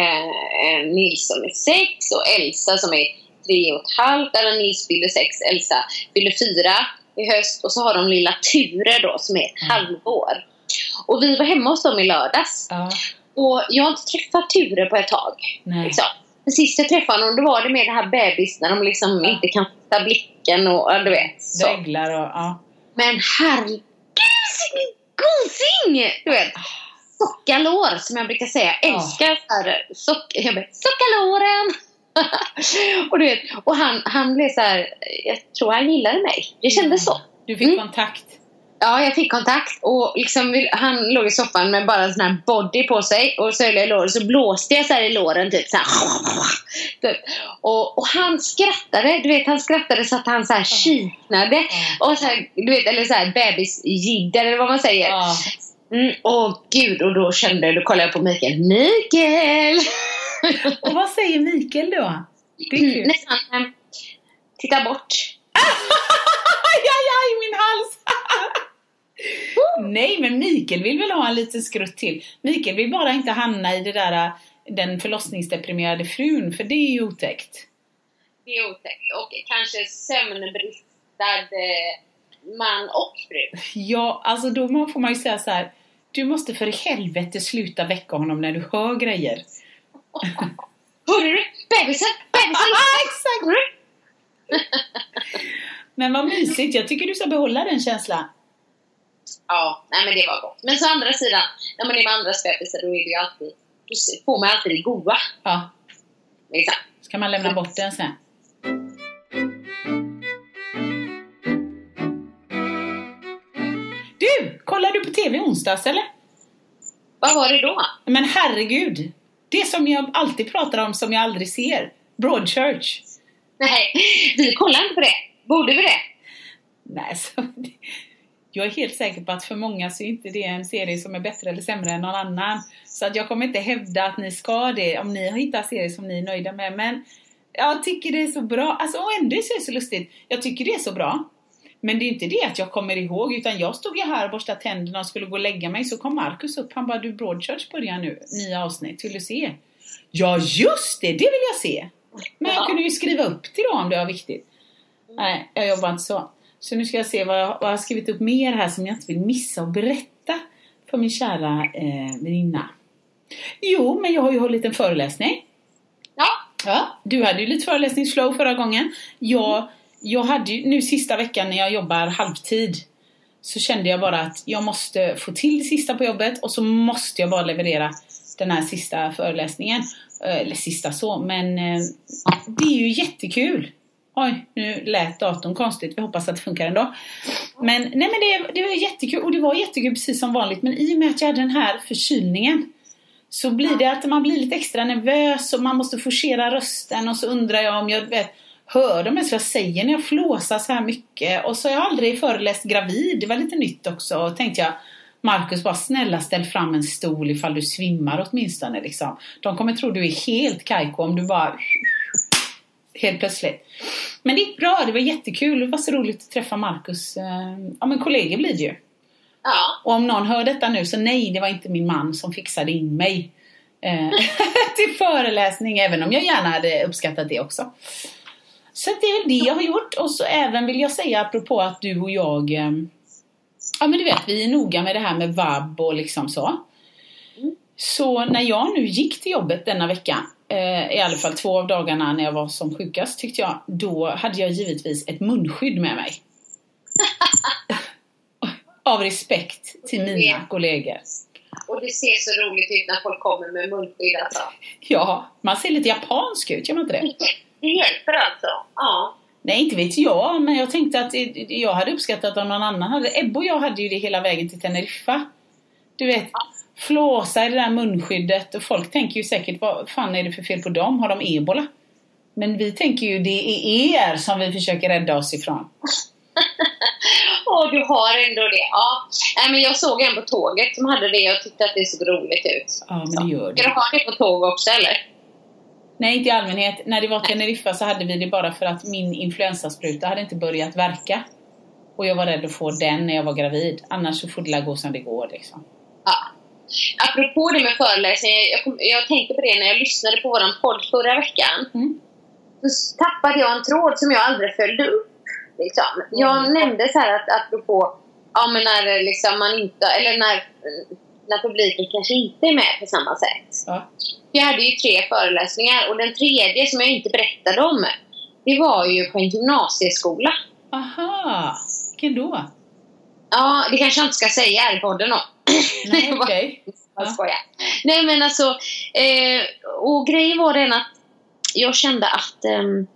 Eh, Nils som är sex och Elsa som är tre och ett halvt. Eller Nils fyller sex, Elsa fyller fyra i höst. Och så har de lilla Ture då som är ett halvår. Och vi var hemma hos dem i lördags. Ja. Och jag har inte träffat Ture på ett tag. Nej. Liksom. Sist jag träffade honom, då var det med det här bebis när de liksom Ja. inte kan fästa blicken och du vet. Så. Dreglar och... Ja. Men herregud, vilken gosing! Du vet. Sockalår som jag brukar säga. Jag älskar så här, sock, jag bara, sockalåren! och du vet, och han, han blev så här, jag tror han gillade mig. Det kändes så. Du fick Mm. kontakt. Ja, jag fick kontakt och liksom, han låg i soffan med bara en sån här body på sig och jag i låret så blåste jag så i låren typ så här. Typ. Och, och han skrattade, du vet han skrattade så att han så här kiknade och så här, du vet eller så här bebisjidder eller vad man säger. Ja. Mm, åh gud, och då kände då kollade jag på Mikael. Mikael! Och vad säger Mikael då? Det är kul. Mm, nästan eh, titta bort. Aj, aj, aj, min hals! Nej, men Mikael vill väl ha en liten skrutt till. Mikael vill bara inte hamna i det där den förlossningsdeprimerade frun, för det är ju otäckt. Det är otäckt. Och kanske sömnbristad eh, man och fru. Ja, alltså då får man ju säga så här. Du måste för helvete sluta väcka honom när du hör grejer. Hörru du? Bebisen! Bebisen! Exakt! Hörru du? Men vad mysigt, jag tycker du ska behålla den känslan. Ja, nej men det var gott. Men så andra sidan, när man är med andras bebisar då är det ju alltid, då får man alltid det goda. Ja, Liksom. ska man lämna bort den sen. Du, kollar du på TV onsdags eller? Vad var det då? Men herregud! Det som jag alltid pratar om som jag aldrig ser. Broadchurch. Nej, vi kollar inte på det. Borde vi det? Nej, så, jag är helt säker på att för många så är inte det en serie som är bättre eller sämre än någon annan. Så att jag kommer inte hävda att ni ska det om ni har hittat serier som ni är nöjda med. Men jag tycker det är så bra. Alltså, och ändå så är det så lustigt. Jag tycker det är så bra. Men det är inte det att jag kommer ihåg utan jag stod ju här och borstade tänderna och skulle gå och lägga mig så kom Markus upp. Han bara du Broadchurch börjar nu. Nya avsnitt. Vill du se? Ja just det, det vill jag se! Men jag Ja. kunde ju skriva upp till då om det var viktigt. Nej, jag jobbar inte så. Så nu ska jag se vad jag, vad jag har skrivit upp mer här som jag inte vill missa och berätta för min kära eh, väninna. Jo, men jag har ju hållit en föreläsning. Ja. Ja, du hade ju lite föreläsningsflow förra gången. Jag, jag hade ju, nu sista veckan när jag jobbar halvtid så kände jag bara att jag måste få till det sista på jobbet och så måste jag bara leverera den här sista föreläsningen. Eh, Eller sista så, men eh, det är ju jättekul. Oj, nu lät datorn konstigt. Vi hoppas att det funkar ändå. Men nej men det, det var jättekul och det var jättekul precis som vanligt. Men i och med att jag hade den här förkylningen så blir det att man blir lite extra nervös och man måste forcera rösten och så undrar jag om jag vet, hör de ens vad jag säger när jag flåsar så här mycket. Och så har jag aldrig föreläst gravid. Det var lite nytt också. Och tänkte jag Marcus, bara snälla ställ fram en stol ifall du svimmar åtminstone. Liksom. De kommer tro du är helt kajko om du bara helt plötsligt. Men det gick bra, det var jättekul. Det var så roligt att träffa Marcus. Eh, Ja men kollegor blir det ju. Ja. Och om någon hör detta nu så nej, det var inte min man som fixade in mig eh, till föreläsning, även om jag gärna hade uppskattat det också. Så det är väl det jag har gjort. Och så även vill jag säga apropå att du och jag, eh, ja men du vet, vi är noga med det här med vab och liksom så. Så när jag nu gick till jobbet denna vecka, i alla fall två av dagarna när jag var som sjukast tyckte jag, då hade jag givetvis ett munskydd med mig. av respekt till mina kollegor. Och det ser så roligt ut när folk kommer med munskydd alltså. Ja, man ser lite japansk ut, gör man inte det? Det hjälper alltså? Ja. Nej, inte vet jag, men jag tänkte att jag hade uppskattat om någon annan hade Ebbe och jag hade ju det hela vägen till Teneriffa. Du vet, flåsa i det där munskyddet och folk tänker ju säkert vad fan är det för fel på dem? Har de ebola? Men vi tänker ju det är er som vi försöker rädda oss ifrån. Åh, du har ändå det. Ja. Nej, men jag såg en på tåget som hade det och tyckte att det såg roligt ut. Ja, men det gör Ska du det. ha det på tåg också eller? Nej, inte i allmänhet. När det var Teneriffa så hade vi det bara för att min influensaspruta hade inte börjat verka. Och jag var rädd att få den när jag var gravid. Annars så får det gå som det går liksom. Ja. Apropå det med föreläsningar, jag, kom, jag tänkte på det när jag lyssnade på våran podd förra veckan. Mm. Så tappade jag en tråd som jag aldrig följde upp. Liksom. Jag nämnde så här att apropå, ja men när liksom man inte, eller när, när publiken kanske inte är med på samma sätt. Ja. Jag hade ju tre föreläsningar och den tredje som jag inte berättade om, det var ju på en gymnasieskola. Aha, vilken då? Ja, det kanske jag inte ska säga här i podden då. Nej, okej. Jag skojar. Nej men alltså, eh, och grejen var den att jag kände att ehm,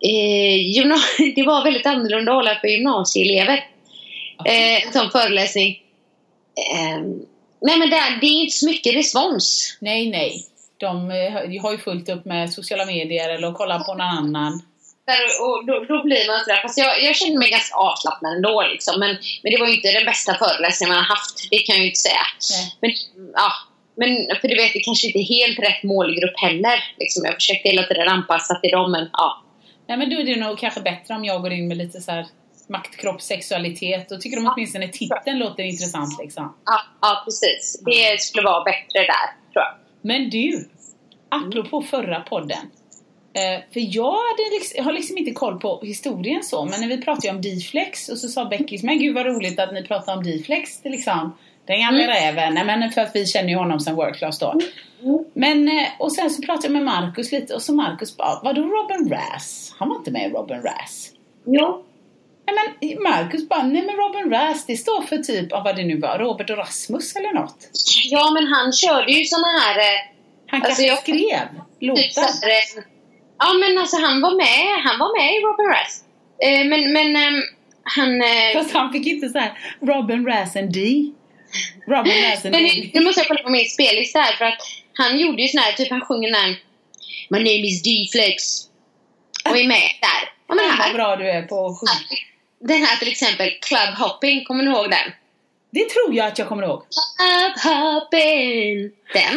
eh, det var väldigt annorlunda att hålla för gymnasieelever. Eh, en sån föreläsning. Ehm, nej men det, det är inte så mycket respons. Nej, nej. De eh, har ju fullt upp med sociala medier eller att kolla på någon annan. Och då, då blir man sådär, fast jag, jag kände mig ganska avslappnad ändå liksom. Men, men det var ju inte den bästa föreläsningen man har haft, det kan jag ju inte säga. Nej. Men, ja, men för du vet, det kanske inte är helt rätt målgrupp heller. Liksom, jag försökte hela tiden anpassa till dem, men ja. Nej, men då är det nog kanske bättre om jag går in med lite så här makt, kropp, sexualitet. Då tycker de åtminstone titeln låter intressant liksom. Ja, ja, precis. Det skulle vara bättre där, tror jag. Men du, apropå förra podden. Eh, för jag, liksom, jag har liksom inte koll på historien så, men när vi pratade om D-flex och så sa Beckis, men gud vad roligt att ni pratar om D-flex till liksom. Den gamla räven, nej men för att vi känner ju honom som workclass då. Men, eh, och sen så pratade jag med Marcus lite och så Marcus bara, vadå Robin Rass? Han var inte med i Robin Rass. Jo. Nej men Marcus bara, nej men Robin Rass det står för typ, av vad det nu var, Robert och Rasmus eller något. Ja, men han körde ju såna här... eh, Han Alltså, kanske jag- skrev Typ låtar. eh, ja, men alltså han var med. Han var med i Robin Rass. Eh, men, men ehm, han... eh, Fast han fick inte så här Robin Rass and D. Robin Rass and D. nu måste jag kolla på min spellista här för att han gjorde ju sån här, typ han sjunger den här My name is D-Flex och är med där. Ja, men Fan, vad här, bra du är på att sjunga. den här till exempel, Club Hopping, kommer ni ihåg den? Det tror jag att jag kommer ihåg. Club Hopping! Den.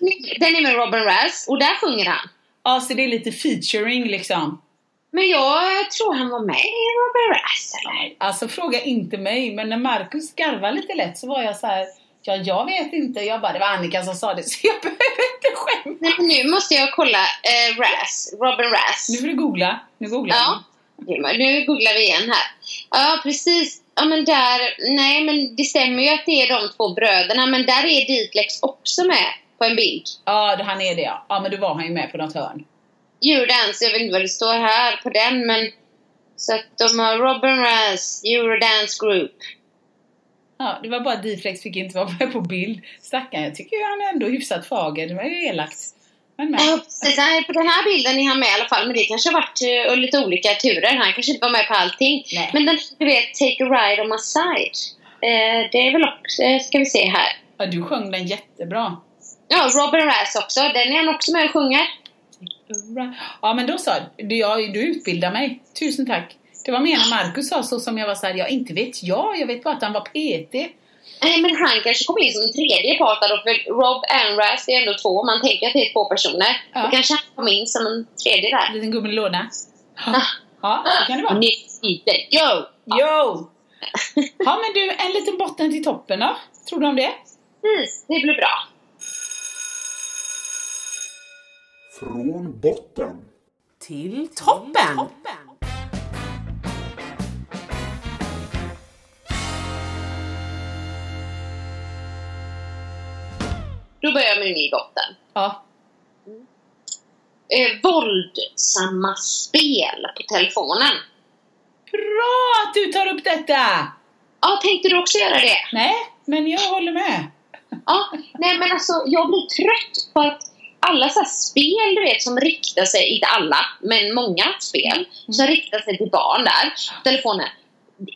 den är med Robin Rass och där sjunger han. Ja, så det är lite featuring liksom. Men jag tror han var med i Robin Rass eller? Alltså fråga inte mig, men när Marcus garvade lite lätt så var jag så här. Ja, jag vet inte. Jag bara, det var Annika som sa det, så jag behöver inte skämta. Nej, nu måste jag kolla eh, Rass, Robin Rass. Nu får du googla. Nu googlar Ja. vi. Nu googlar vi igen här. Ja, precis. Ja, men där... Nej, men det stämmer ju att det är de två bröderna. Men där är Diplex också med på en bild. Ja, han är det ja. Ja, men då var han ju med på något hörn. Eurodance, jag vet inte vad det står här på den men så att de har Robin Razz, Eurodance Group. Ja, det var bara Diflex fick inte vara med på bild. Stackarn, jag tycker ju han är ändå hyfsat fager. Det var ju elakt. Men, men. Ja, precis. På den här bilden är han med i alla fall men det kanske har varit uh, lite olika turer. Han kanske inte var med på allting. Nej. Men den, du vet, Take a ride on my side. Eh, det är väl också, eh, ska vi se här. Ja, du sjöng den jättebra. Ja, Robin Razz också. Den är han också med och sjunger. Ja, men då sa du, jag, du utbildar mig. Tusen tack. Det var mer när Marcus sa så som jag var såhär, ja inte vet jag, jag vet bara att han var PT. Nej, men han kanske kom in som en tredje part då, för Rob Anras är ändå två. Man tänker att det är två personer. Ja. Då kanske han kom in som en tredje där. En liten gubbe i låda. Ah. Ja, det kan det vara. Yo! Jo! Ja, men du, en liten botten till toppen då? Tror du om det? Precis, det blir bra. Från botten. Till toppen! Då börjar jag med min botten. Ja. Eh, våldsamma spel på telefonen. Bra att du tar upp detta! Ja, tänkte du också göra det? Nej, men jag håller med. Ja, nej men alltså jag blir trött på att alla så spel du vet som riktar sig, inte alla, men många spel som riktar sig till barn där, telefonen,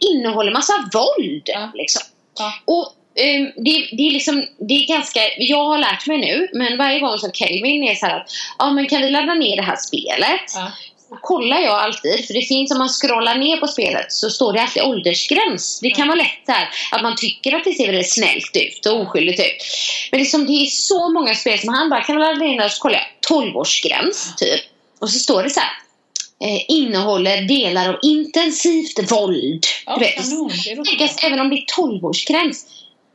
innehåller massa våld Ja. liksom. Ja. Och ehm, det, det är liksom, det är ganska, jag har lärt mig nu, men varje gång som Kelvin är så här att, ja men kan vi ladda ner det här spelet? Ja. Kollar jag alltid, för det finns om man scrollar ner på spelet så står det alltid åldersgräns. Det kan vara lätt där att man tycker att det ser väldigt snällt ut och oskyldigt ut. Men liksom, det är så många spel som han bara kan ladda ner och så kollar jag 12-årsgräns typ. Och så står det så här. Eh, innehåller delar av intensivt våld. Ja, du vet. att även om det är 12-årsgräns.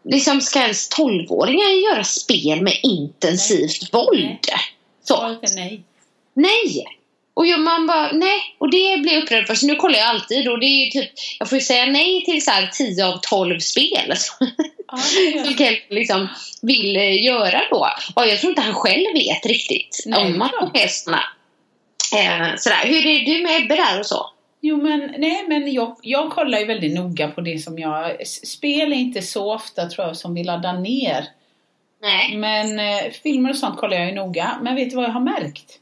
Liksom ska ens 12-åringar göra spel med intensivt våld? Så. Nej. Nej! Och jag, man bara, nej. Och det blir jag upprörd för. Så nu kollar jag alltid och det är ju typ, jag får ju säga nej till så här 10 av 12 spel. Ja, Som. Kel liksom vill eh, göra då. Och jag tror inte han själv vet riktigt Nej, om de är såna. Eh, sådär. Hur är du med Ebbe där och så? Jo men, nej men jag, jag kollar ju väldigt noga på det som jag... Spel är inte så ofta tror jag som vi laddar ner. Nej. Men eh, filmer och sånt kollar jag ju noga. Men vet du vad jag har märkt?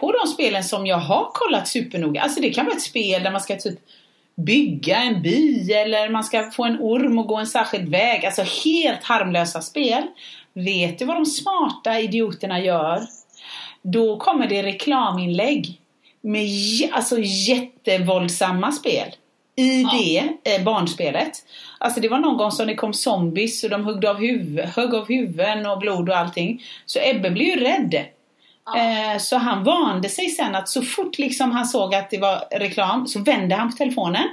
På de spelen som jag har kollat supernoga, alltså det kan vara ett spel där man ska typ bygga en by eller man ska få en orm och gå en särskild väg. Alltså helt harmlösa spel. Vet du vad de smarta idioterna gör? Då kommer det reklaminlägg med alltså jättevåldsamma spel i det eh, barnspelet. Alltså det var någon gång som det kom zombies och de högg av, huv- högg av huvuden och blod och allting. Så Ebbe blev ju rädd. Eh, så han vande sig sen att så fort liksom han såg att det var reklam så vände han på telefonen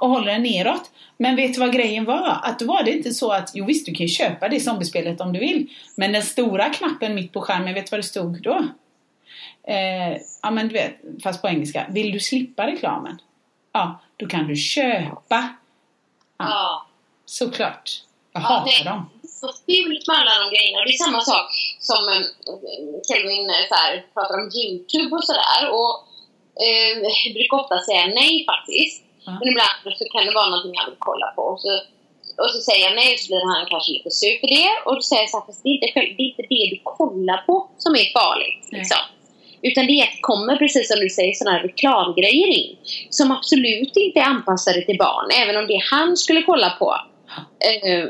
och håller den neråt. Men vet du vad grejen var? Att då var det inte så att, jo visst du kan ju köpa det zombiespelet om du vill. Men den stora knappen mitt på skärmen, vet du vad det stod då? Eh, ja men du vet, fast på engelska. Vill du slippa reklamen? Ja, då kan du köpa. Ja. Såklart. Jag Ja, hatar nej. dem. Så fult med alla de grejerna. Det är samma sak som eh, Kelvin eh, så här, pratar om Youtube och sådär. Och eh, jag brukar ofta säga nej faktiskt. Ja. Men ibland så kan det vara någonting han vill kolla på. Och så, och så säger jag nej så blir han kanske lite sur för det. Och då säger jag så här, fast det är inte, det, är inte det du kollar på som är farligt. Nej. Liksom. Utan det kommer, precis som du säger, sådana här reklamgrejer in. Som absolut inte är anpassade till barn. Även om det han skulle kolla på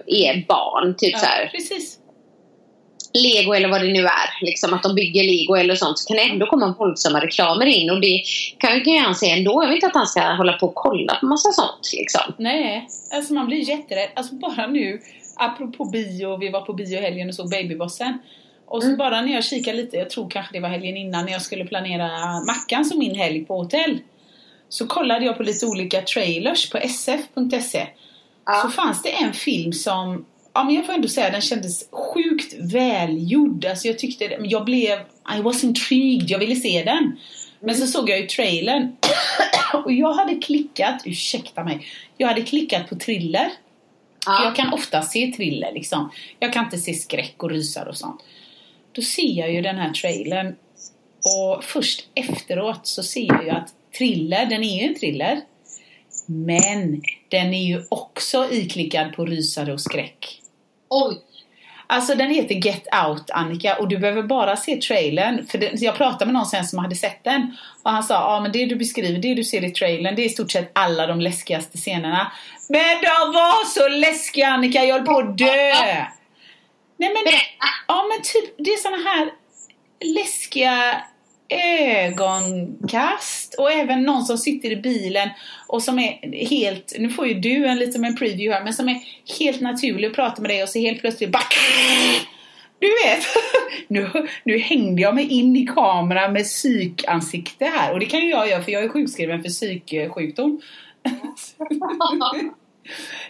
är barn. Typ så här Ja, precis. lego eller vad det nu är. Liksom att de bygger lego eller sånt. Så kan det ändå komma våldsamma reklamer in. Och det kan ju han se ändå. Jag vill inte att han ska hålla på och kolla på massa sånt. Liksom. Nej, alltså man blir jätterädd. Alltså bara nu, apropå bio, vi var på bio helgen och såg Babybossen. Och så bara när jag kikade lite, jag tror kanske det var helgen innan när jag skulle planera Mackan som min helg på hotell. Så kollade jag på lite olika trailers på sf.se. Så fanns det en film som, ja men jag får ändå säga den kändes sjukt välgjord. Alltså jag tyckte, jag blev, I was intrigued, jag ville se den. Men så såg jag ju trailern och jag hade klickat, ursäkta mig, jag hade klickat på thriller. För jag kan ofta se thriller liksom. Jag kan inte se skräck och rysar och sånt. Då ser jag ju den här trailern Och först efteråt så ser jag ju att thriller, den är ju en thriller. Men den är ju också iklickad på rysare och skräck. Oj! Alltså den heter Get Out Annika och du behöver bara se trailern. För det, jag pratade med någon sen som hade sett den. Och han sa, ja men det du beskriver, det du ser i trailern, det är i stort sett alla de läskigaste scenerna. Men de var så läskiga Annika, jag höll på att dö! Nej men, ja men typ, det är såna här läskiga ögonkast och även någon som sitter i bilen och som är helt, nu får ju du en liten en preview här, men som är helt naturlig och pratar med dig och så helt plötsligt bara du vet, nu, nu hängde jag mig in i kameran med psykansikte här och det kan ju jag göra för jag är sjukskriven för psyksjukdom.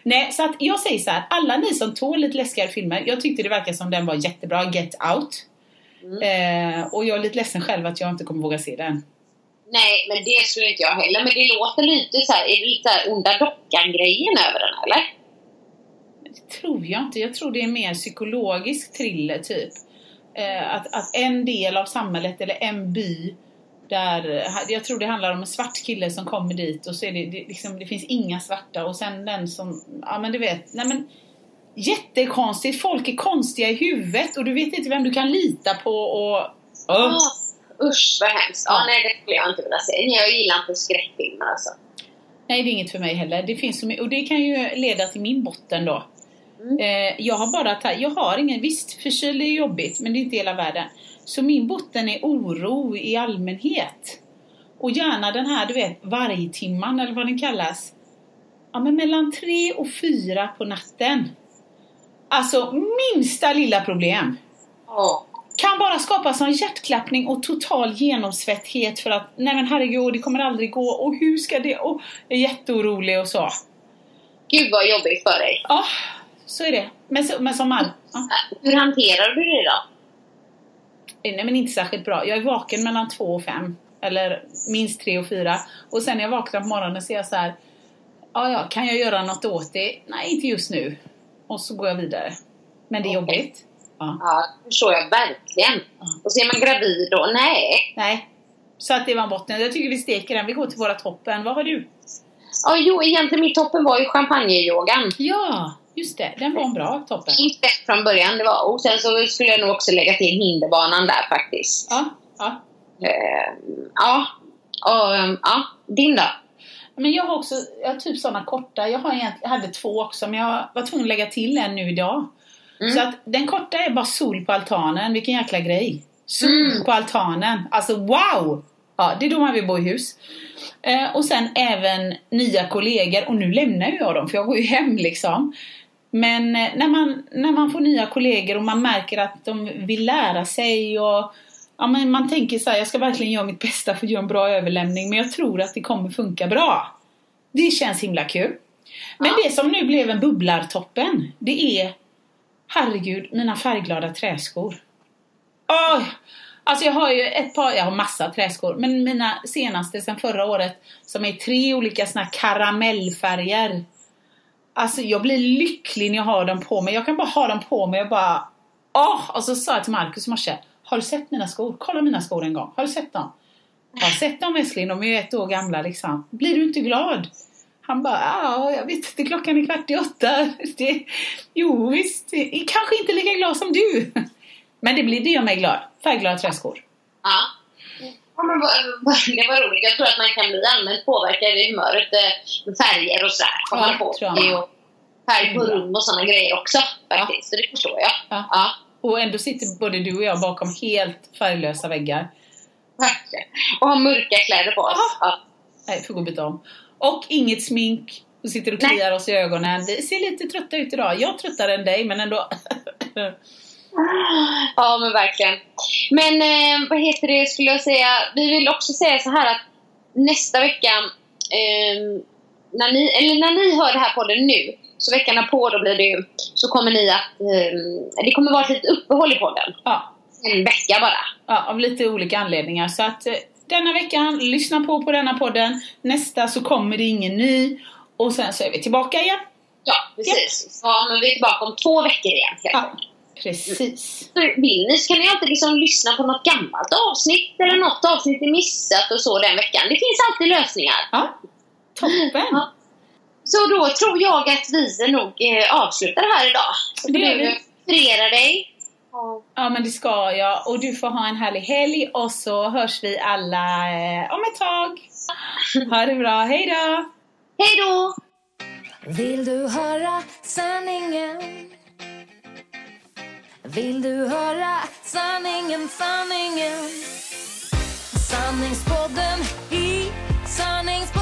Nej, så att jag säger så här, alla ni som tål lite läskigare filmer, jag tyckte det verkar som den var jättebra, Get Out. Eh, och jag är lite ledsen själv att jag inte kommer våga se den. Nej, men det skulle inte jag heller. Men det låter lite så här, är det lite här onda dockan-grejen över den, eller? Det tror jag inte. Jag tror det är mer psykologisk thriller typ. Eh, att, att en del av samhället eller en by där, jag tror det handlar om en svart kille som kommer dit och så är det, det, liksom, det finns inga svarta och sen den som, ja men du vet, nej men jättekonstigt, folk är konstiga i huvudet och du vet inte vem du kan lita på och... Oh. Usch vad hemskt. Ja, nej det skulle jag inte vilja se. Jag gillar inte skräckfilmer alltså. Nej, det är inget för mig heller. Det finns så mycket, och det kan ju leda till min botten då. Mm. Eh, jag har bara jag har ingen, visst förkyld är jobbigt men det är inte hela världen. Så min botten är oro i allmänhet. Och gärna den här, du vet, vargtimman eller vad den kallas. Ja, men mellan tre och fyra på natten. Alltså minsta lilla problem. Oh. Kan bara skapa sån hjärtklappning och total genomsvetthet för att nej men herregud, det kommer aldrig gå och hur ska det? Och är jätteorolig och så. Gud vad jobbigt för dig. Ja, så är det. Men, så, men som all... Ja. Hur hanterar du det då? Nej men inte särskilt bra. Jag är vaken mellan två och fem. Eller minst tre och fyra. Och sen när jag vaknar på morgonen så är jag så här. Ja, ja, kan jag göra något åt det? Nej, inte just nu. Och så går jag vidare. Men det är okay. jobbigt. Ja. ja, det förstår jag verkligen. Ja. Och så är man gravid då? Nej. Nej. Så att det var botten. Jag tycker vi steker den. Vi går till våra toppen. Vad har du? Ja, jo, egentligen mitt toppen var ju champagneyogan. Ja, just det. Den var en bra toppen. Inte från början. Det var, och sen så skulle jag nog också lägga till hinderbanan där faktiskt. Ja. Ja. Uh, ja. Och, um, ja. Din då? Men jag har också, jag har typ sådana korta, jag, har jag hade två också men jag var tvungen att lägga till en nu idag. Mm. Så att den korta är bara sol på altanen, vilken jäkla grej. Sol mm. på altanen, alltså wow! Ja, det är då man vill bo i hus. Eh, och sen även nya kollegor, och nu lämnar ju jag dem för jag går ju hem liksom. Men eh, när, man, när man får nya kollegor och man märker att de vill lära sig och ja, men man tänker så här, jag ska verkligen göra mitt bästa för att göra en bra överlämning men jag tror att det kommer funka bra. Det känns himla kul. Men ja. det som nu blev en bubblartoppen, det är herregud, mina färgglada träskor. Oh, alltså jag har ju ett par, jag har massa träskor, men mina senaste sen förra året som är tre olika såna karamellfärger. Alltså jag blir lycklig när jag har dem på mig. Jag kan bara ha dem på mig och bara Åh! Oh! Och så sa jag till Markus i morse har du sett mina skor? Kolla mina skor en gång. Har du sett dem? Jag har sett dem älskling, de är ju ett år gamla liksom. Blir du inte glad? Han bara, ja, jag vet inte, klockan är kvart i åtta. Det, jo visst, kanske inte lika glad som du. Men det, blir, det gör mig glad. Färgglada träskor. Ja. Ja, men det var roligt. Jag tror att man kan bli allmänt påverkad i humöret eh, med färger och sådär. Ja, på. Tror jag. Och färg på rum och sådana grejer också faktiskt. Ja. Så det förstår jag. Ja. ja. Och ändå sitter både du och jag bakom helt färglösa väggar. Verkligen. Och har mörka kläder på oss. Ja. Nej, får gå och byta om. Och inget smink. Och sitter och kliar oss i ögonen. Vi ser lite trötta ut idag. Jag är tröttare än dig, men ändå. ja, men verkligen. Men eh, vad heter det, skulle jag säga. Vi vill också säga så här att nästa vecka, eh, när, ni, eller när ni hör det här podden nu, så veckan på då blir det ju, så kommer ni att, eh, det kommer vara ett litet uppehåll i podden. Ja. En vecka bara. Ja, av lite olika anledningar. Så att eh, denna veckan, lyssna på på denna podden. Nästa så kommer det ingen ny. Och sen så är vi tillbaka igen. Ja, precis. Ja, men vi är tillbaka om två veckor igen. Ja. Precis. Så vill ni så kan ni alltid liksom lyssna på något gammalt avsnitt eller något avsnitt ni missat och så den veckan. Det finns alltid lösningar. Ja, toppen. Ja. Så då tror jag att vi nog eh, avslutar här idag. Så Det gör vi. Inspirera dig. Ja, men det ska jag. Och du får ha en härlig helg och så hörs vi alla eh, om ett tag. Ha det bra. Hej då! Hej då! Vill du höra sanningen? Vill du höra sanningen, sanningen? Sanningspodden i sanningspodden